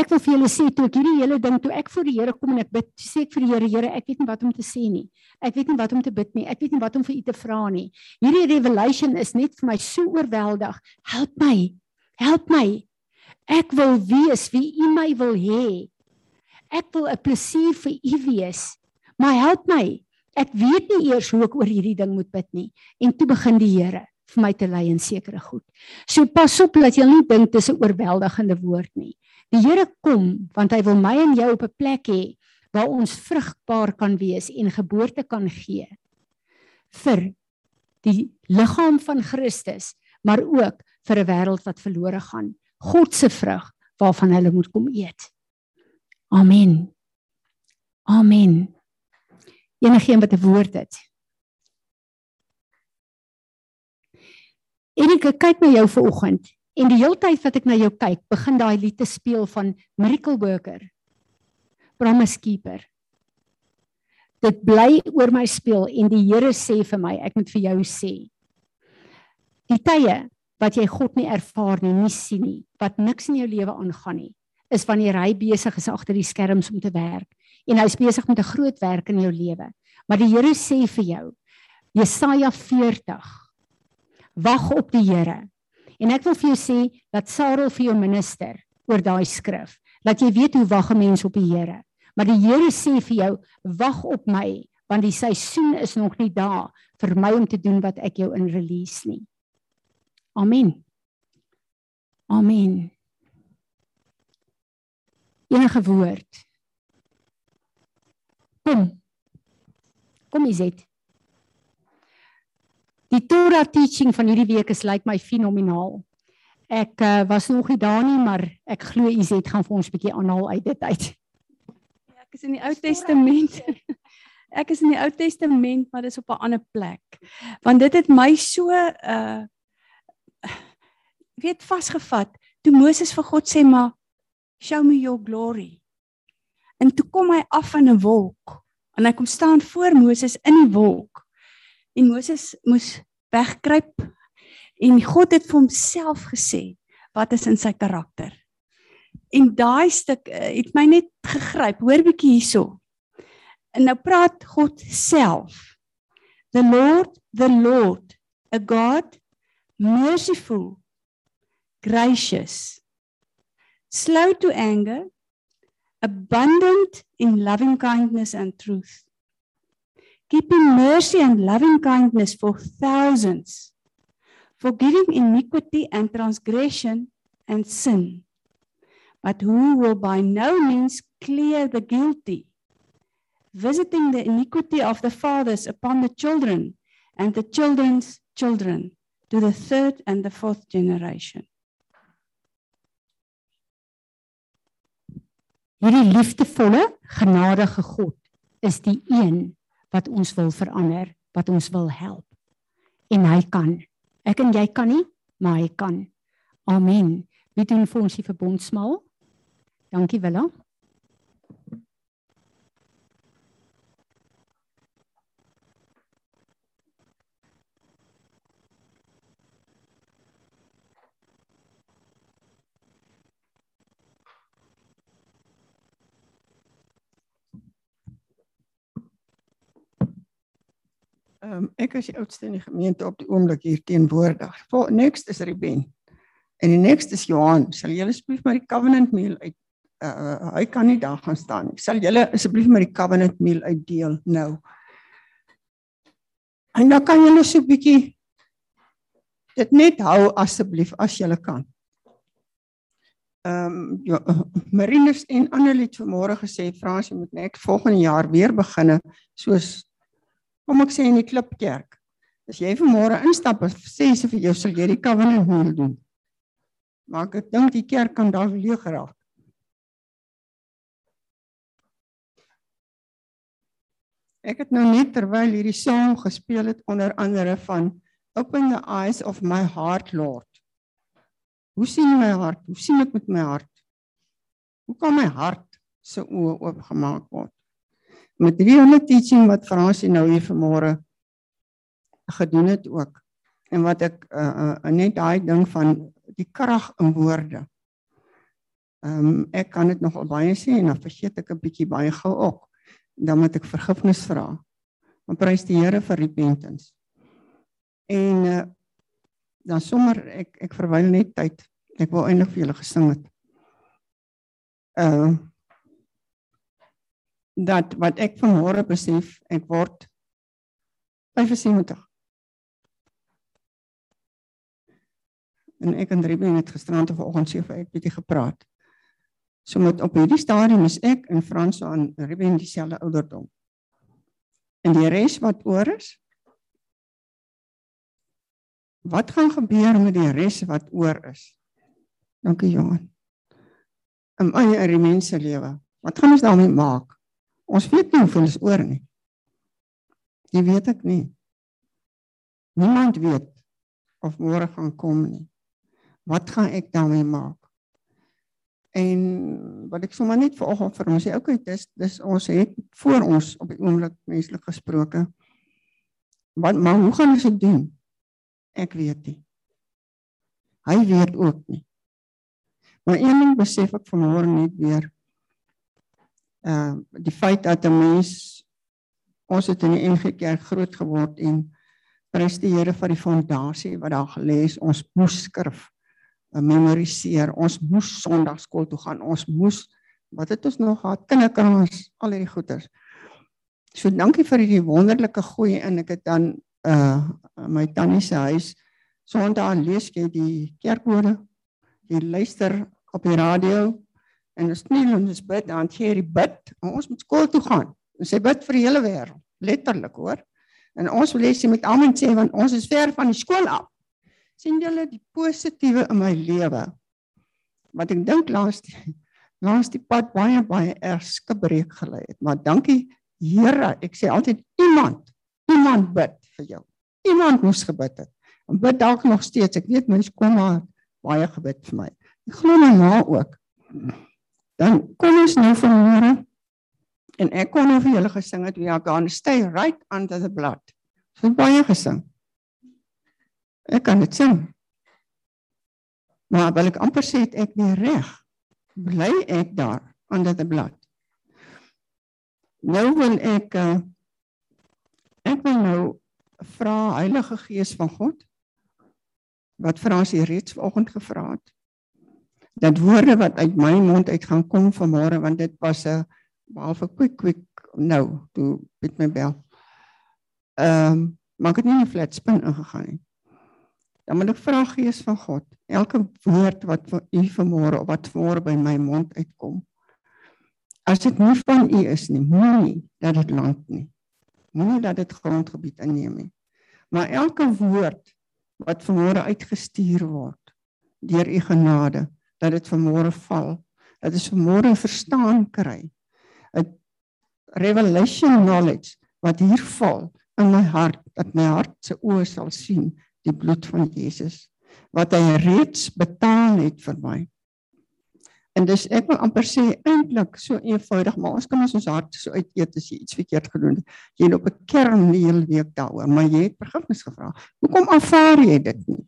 Ek wil vir julle sê toe ek hierdie hele ding toe ek voor die Here kom en ek bid, sê ek vir die Here, Here, ek weet nie wat om te sê nie. Ek weet nie wat om te bid nie. Ek weet nie wat om vir u te vra nie. Hierdie revelation is net vir my so oorweldig. Help my. Help my. Ek wil wees wie u my wil hê. Ek wil 'n plesier vir u wees. Maar help my. Ek weet nie eers hoe ek oor hierdie ding moet bid nie. En toe begin die Here vir my te lei in sekere goed. So pas op dat jy nie dink dis 'n oorweldigende woord nie. Die Here kom want hy wil my en jou op 'n plek hê waar ons vrugbaar kan wees en geboorte kan gee vir die liggaam van Christus, maar ook vir 'n wêreld wat verlore gaan. God se vrug waarvan hulle moet kom eet. Amen. Amen. Enigeen wat 'n woord het. Enige kyk na jou vanoggend En die hele tyd wat ek na jou kyk, begin daai lied te speel van Miracle Worker. Promise Keeper. Dit bly oor my speel en die Here sê vir my, ek moet vir jou sê. Die tye wat jy God nie ervaar nie, nie sien nie, wat niks in jou lewe aangaan nie, is wanneer hy besig is agter die skerms om te werk en hy's besig met 'n groot werk in jou lewe. Maar die Here sê vir jou, Jesaja 40 Wag op die Here. En ek wil vir jou sê dat Sarel vir jou minister oor daai skrif, dat jy weet hoe wag 'n mens op die Here. Maar die Here sê vir jou, wag op my, want die seisoen is nog nie daar vir my om te doen wat ek jou in release nie. Amen. Amen. Enige woord. Kom. Kom is dit. Die Torah teaching van hierdie week is lyk like my fenomenaal. Ek uh, was nog nie daar nie, maar ek glo Izet gaan vir ons 'n bietjie aanhaal uit dit uit. Ja, ek is in die Ou Testament. Ek is in die Ou Testament, maar dis op 'n ander plek. Want dit het my so uh weet vasgevat toe Moses vir God sê maar show me your glory. En toe kom hy af in 'n wolk en hy kom staan voor Moses in die wolk en Moses moes wegkruip en God het vir homself gesê wat is in sy karakter. En daai stuk uh, het my net gegryp. Hoor bietjie hierso. En nou praat God self. The Lord, the Lord, a God merciful, gracious, slow to anger, abundant in loving kindness and truth keeping mercy and loving kindness for thousands, forgiving iniquity and transgression and sin, but who will by no means clear the guilty, visiting the iniquity of the fathers upon the children and the children's children to the third and the fourth generation. Hierdie liefdevolle, genadige God is die een wat ons wil verander, wat ons wil help. En hy kan. Ek en jy kan nie, maar hy kan. Amen. Wie doen vir ons die verbondsmaal? Dankie Willem. Ehm um, ek is die oudste in die gemeente op die oomblik hier teenwoordig. Vol next is Ruben. En die next is Johan. Sal julle asseblief maar die covenant meal uit uh hy kan nie daar gaan staan nie. Sal julle asseblief maar die covenant meal uitdeel nou. En dan kan julle so 'n bietjie dit net hou asseblief as julle kan. Ehm um, ja, Marinus en Anneliet vanmôre gesê Frans jy moet net volgende jaar weer beginne soos kom ek sê in die klipkerk. As jy vanmôre instap, sê sy vir jou sal jy die covenant meal doen. Maar ek dink die kerk kan daar leeg raak. Ek het nou net terwyl hierdie song gespeel het onder andere van Open the eyes of my heart Lord. Hoe sien my hart? Hoe sien ek met my hart? Hoe kan my hart se oë oopgemaak word? Met die hele teaching wat Fransie nou hier vanmôre gedoen het ook en wat ek uh, uh, net daai ding van die krag in woorde. Ehm um, ek kan dit nogal baie sê en dan vergeet ek 'n bietjie baie gou ook. Dan moet ek vergifnis vra. Maar prys die Here vir repentance. En uh, dan sommer ek ek verwyl net tyd. Ek wou eintlik vir julle gesing het. Ehm uh, dat wat ek vanmôre besef, ek word 75. En ek en Ruben het gisterand of vanoggend sê vir ek bietjie gepraat. So met op hierdie stadium is ek en Frans aan Ruben dieselfde ouderdom. En die res wat oor is? Wat gaan gebeur met die res wat oor is? Dankie Johan. In my en die mense lewe. Wat gaan ons daarmee maak? Ons weet nie hoeveel is oor nie. Jy weet ek nie. Niemand weet of môre gaan kom nie. Wat gaan ek daarmee maak? En wat ek sommer net vanoggend vir ons sê, okay, dis dis ons het voor ons op die oomblik menslik gesproke. Wat maar hoe gaan ons dit doen? Ek weet nie. Hy weet ook nie. Maar een ding besef ek vanmôre net weer uh die feit dat 'n mens ons het in die NG Kerk groot geword en prys die Here vir die fondasie wat daar gelê is. Ons moes skrif uh, memoriseer. Ons moes sonndagskool toe gaan. Ons moes wat het ons nog gehad? Kinderkras al hierdie goeters so dankie vir hierdie wonderlike goeie en ek het dan uh my tannie se huis sondag lees jy die kerkwoorde. Jy luister op die radio en ons kniel en ons bid dan gee die bid. En ons moet skool toe gaan. En sê bid vir die hele wêreld letterlik hoor. En ons wil hê jy moet almal sê want ons is ver van die skool af. Sien julle die positiewe in my lewe? Wat ek dink laas laas die pad baie baie erg skibreek gelei het. Maar dankie Here ek sê altyd iemand iemand bid vir jou. Iemand moes gebid het. En bid dalk nog steeds. Ek weet mense kom maar baie gebid vir my. Ek glo my ma ook Dan kom ons nou vanmôre en ek kon nou vir julle gesing het we are going to stay right under the blood. So baie gesing. Ek kan dit sing. Maar wil ek amper sê ek nie reg. Bly ek daar onder the blood. Nou wil ek uh, ek wil nou vra Heilige Gees van God wat Frans hier reeds vanoggend gevra het dat woorde wat uit my mond uit gaan kom vanmôre want dit was 'n behalwe quick quick nou toe met my bel. Ehm um, maar ek het nie die flat spin ingegaan nie. Dan moet ek vra Gees van God, elke woord wat van U vanmôre of wat vanmôre by my mond uitkom. As dit nie van U is nie, moenie dat dit land nie. Moenie dat dit grondgebied inneem nie. Maar elke woord wat vanmôre uitgestuur word deur U genade, dat dit vanmôre val, dat dit vanmôre verstaan kry. 'n revelation knowledge wat hier val in my hart dat my hart se oë sal sien die bloed van Jesus wat hy reeds betaal het vir my. En dis ek wil amper sê eintlik so eenvoudig, maar ons kan ons ons hart so uiteet as jy iets verkeerd gedoen het. Jy het op 'n kern die hele week daaroor, maar jy het vergifnis gevra. Hoekom aanvaar jy dit nie?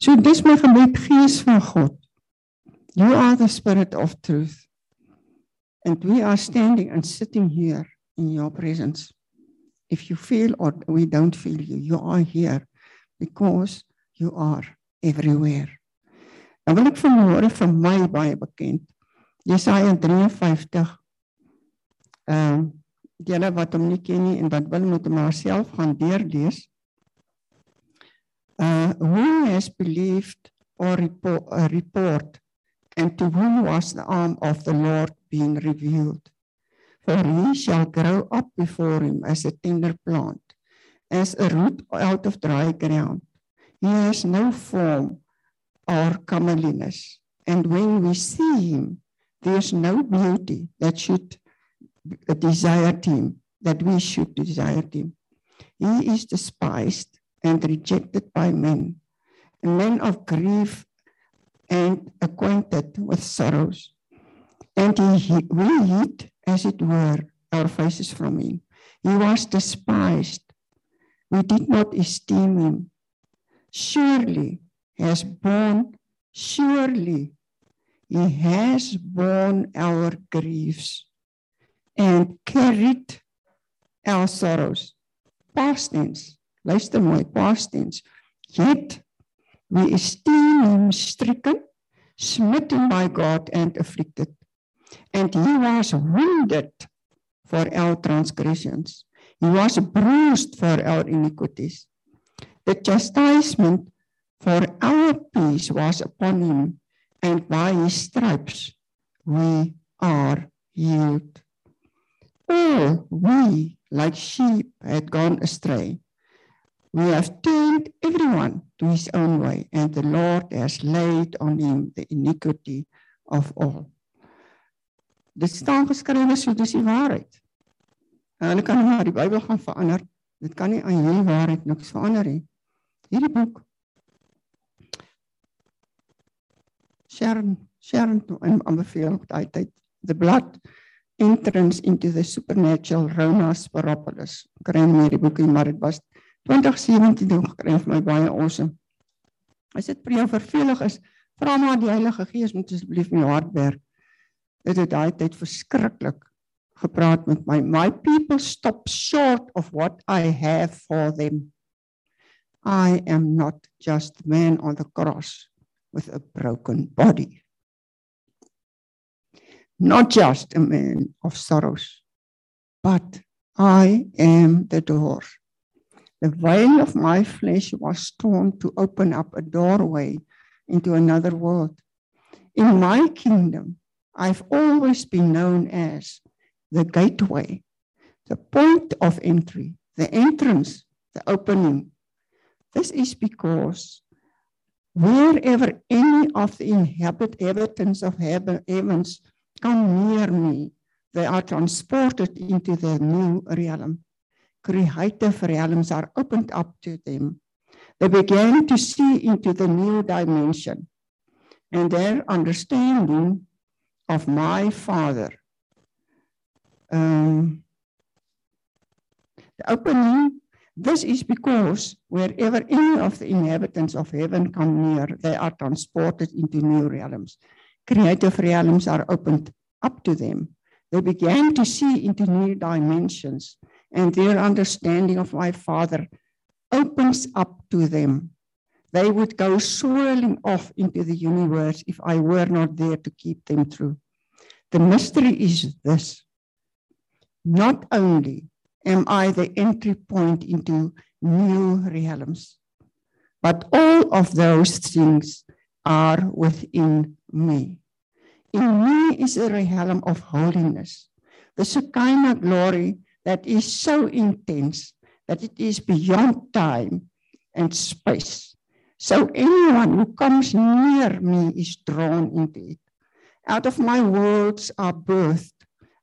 So dis my gebed Gees van God. You are the spirit of truth. And we are standing and sitting here in your presence. If you feel or we don't feel you, you are here because you are everywhere. Dan wil ek vanmôre vir my baie bekend. Jesaja 53. Ehm uh, julle wat hom nie ken nie en wat wil moet hom maar self gaan deurlees. Uh who has believed or report, a report and to whom was the arm of the Lord being revealed? For he shall grow up before him as a tender plant, as a root out of dry ground. He has no form or comeliness. And when we see him, there's no beauty that should desire him, that we should desire him. He is despised and rejected by men, a man of grief and acquainted with sorrows. And he, we hid, as it were, our faces from him. He was despised. We did not esteem him. Surely has borne, surely he has borne our griefs and carried our sorrows. Past tense, luister mooi, past tense. Yet we esteem him stricken, smitten by God and afflicted. And he was wounded for our transgressions. He was bruised for our iniquities. The chastisement For our peace was upon him, and by his stripes we are healed. All we, like sheep, had gone astray. We have turned everyone to his own way, and the Lord has laid on him the iniquity of all. Dit staan geskrywe so dis die waarheid. En hulle kan maar die Bybel gaan verander. Dit kan nie aan hierdie waarheid niks verander nie. Hierdie boek Sharon Sharon en aanbeveel daai tyd the blood entrance into the supernatural Ronas Paropolis. Kry nie die boekie maar dit was 2017 doen gekry vir my baie awesome. As dit vir jou vervelig is, vra maar die Heilige Gees moet asseblief in jou hart werk. Dit het daai tyd verskriklik gepraat met my. My people stop short of what I have for them. I am not just man on the cross with a broken body. Not just a man of sorrows, but I am the door. The veil of my flesh was torn to open up a doorway into another world. In my kingdom, I've always been known as the gateway, the point of entry, the entrance, the opening. This is because wherever any of the inhabitants of heavens come near me, they are transported into the new realm. Creative realms are opened up to them. They began to see into the new dimension and their understanding of my Father. Um, the opening This is because wherever any of the inhabitants of heaven come near, they are transported into new realms. Creative realms are opened up to them. They began to see into new dimensions, and their understanding of my Father opens up to them. They would go swirling off into the universe if I were not there to keep them through. The mystery is this not only am I the entry point into new realms. But all of those things are within me. In me is a realm of holiness, the Shekinah glory that is so intense that it is beyond time and space. So anyone who comes near me is drawn into it. Out of my worlds are birthed.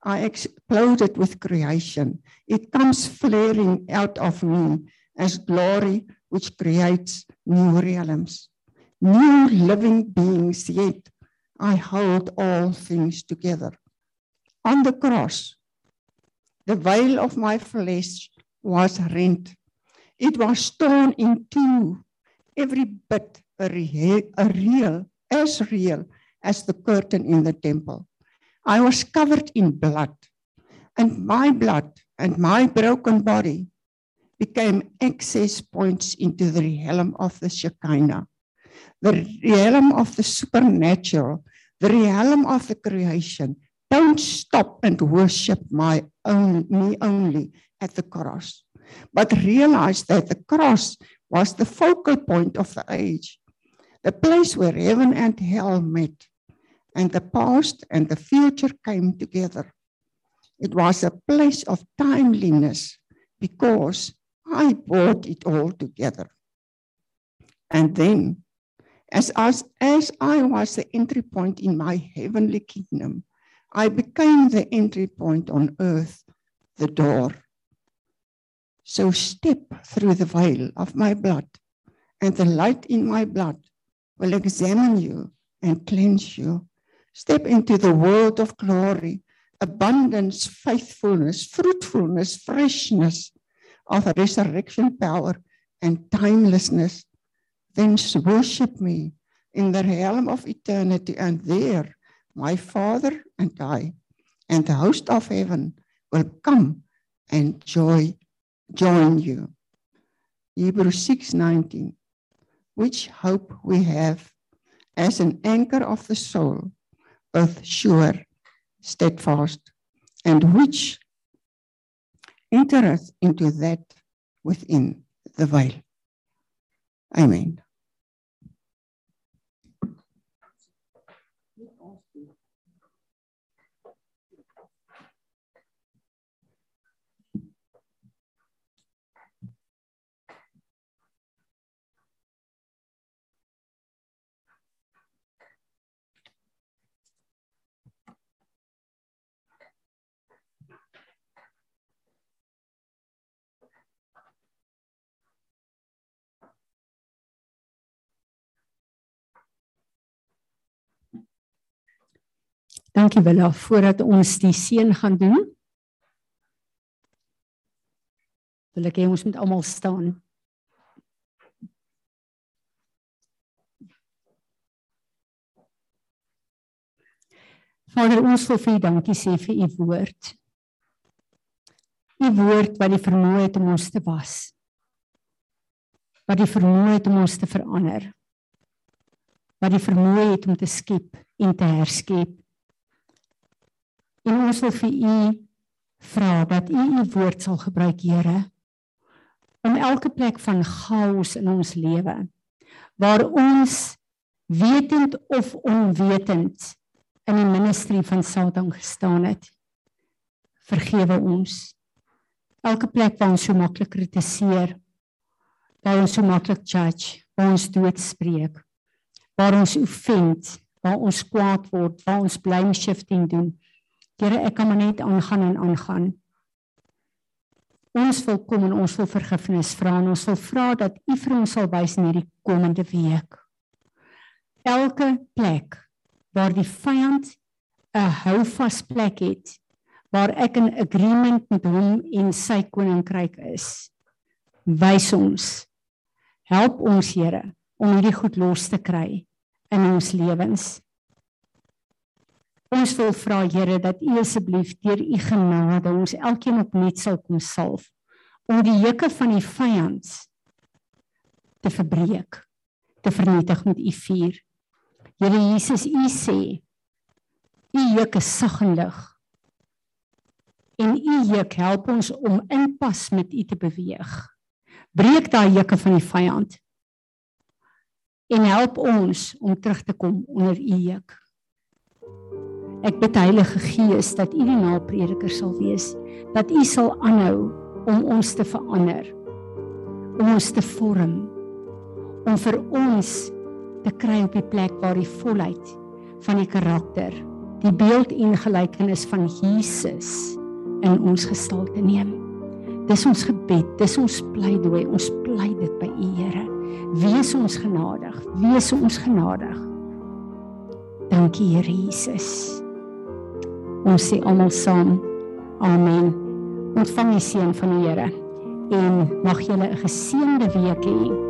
I exploded with creation. It comes flaring out of me as glory which creates new realms, new living beings, yet I hold all things together. On the cross, the veil of my flesh was rent. It was torn in two, every bit a, re- a real, as real as the curtain in the temple. I was covered in blood, and my blood and my broken body became access points into the realm of the Shekinah, the realm of the supernatural, the realm of the creation. Don't stop and worship my own, me only at the cross, but realize that the cross was the focal point of the age, the place where heaven and hell met, and the past and the future came together. It was a place of timeliness because I brought it all together. And then, as, as, as I was the entry point in my heavenly kingdom, I became the entry point on earth, the door. So step through the veil of my blood, and the light in my blood will examine you and cleanse you. Step into the world of glory, abundance, faithfulness, fruitfulness, freshness, of resurrection power and timelessness, then worship me in the realm of eternity, and there my Father and I and the host of heaven will come and joy, join you. Hebrews 6:19, which hope we have as an anchor of the soul, both sure, steadfast, and which entereth into that within the veil. Amen. Dankie Willa voordat ons die seën gaan doen. Wil ek hê ons moet almal staan. Vader ons wil vir U dankie sê vir U woord. U woord wat die vermoë het om ons te was. Wat die vermoë het om ons te verander. Wat die vermoë het om te skep en te herskep. En ons wil vir u vra dat u u woord sal gebruik, Here, om elke plek van chaos in ons lewe waar ons wetend of onwetend in die ministerie van Satan gestaan het, vergewe ons. Elke plek waar ons so maklik kritiseer, waar ons so maklik judge, waar ons doodspreek, waar ons offend, waar ons kwaad word, waar ons blame shifting doen, Here, ek kan maar net aangaan en aangaan. Ons wil kom en ons wil vergifnis vra en ons wil vra dat U vir ons sal wys in hierdie komende week. Elke plek waar die vyand 'n houvas plek het waar ek in agreement met hom en sy koninkryk is. Wys ons. Help ons Here om hierdie goed los te kry in ons lewens. Ons wil vra Here dat U asseblief deur U genade ons elkeen opnuut sal kom salf om die juke van die vyand te verbreek, te vernietig met U vuur. Here Jesus, U sê U juk is sag en lig. En u juk help ons om in pas met u te beweeg. Breek daai jukke van die vyand. En help ons om terug te kom onder u juk. Ek bid Heilige Gees dat U die naprediker sal wees, dat U sal aanhou om ons te verander, om ons te vorm, om vir ons te kry op die plek waar die volheid van die karakter, die beeld en gelykenis van Jesus in ons gestalte neem. Dis ons gebed, dis ons pleidooi, ons pleit dit by U Here. Wees ons genadig, wees ons genadig. Dankie Here Jesus. Ons sê almal saam. Amen. Ontvang die seën van die Here en mag julle 'n geseënde week hê.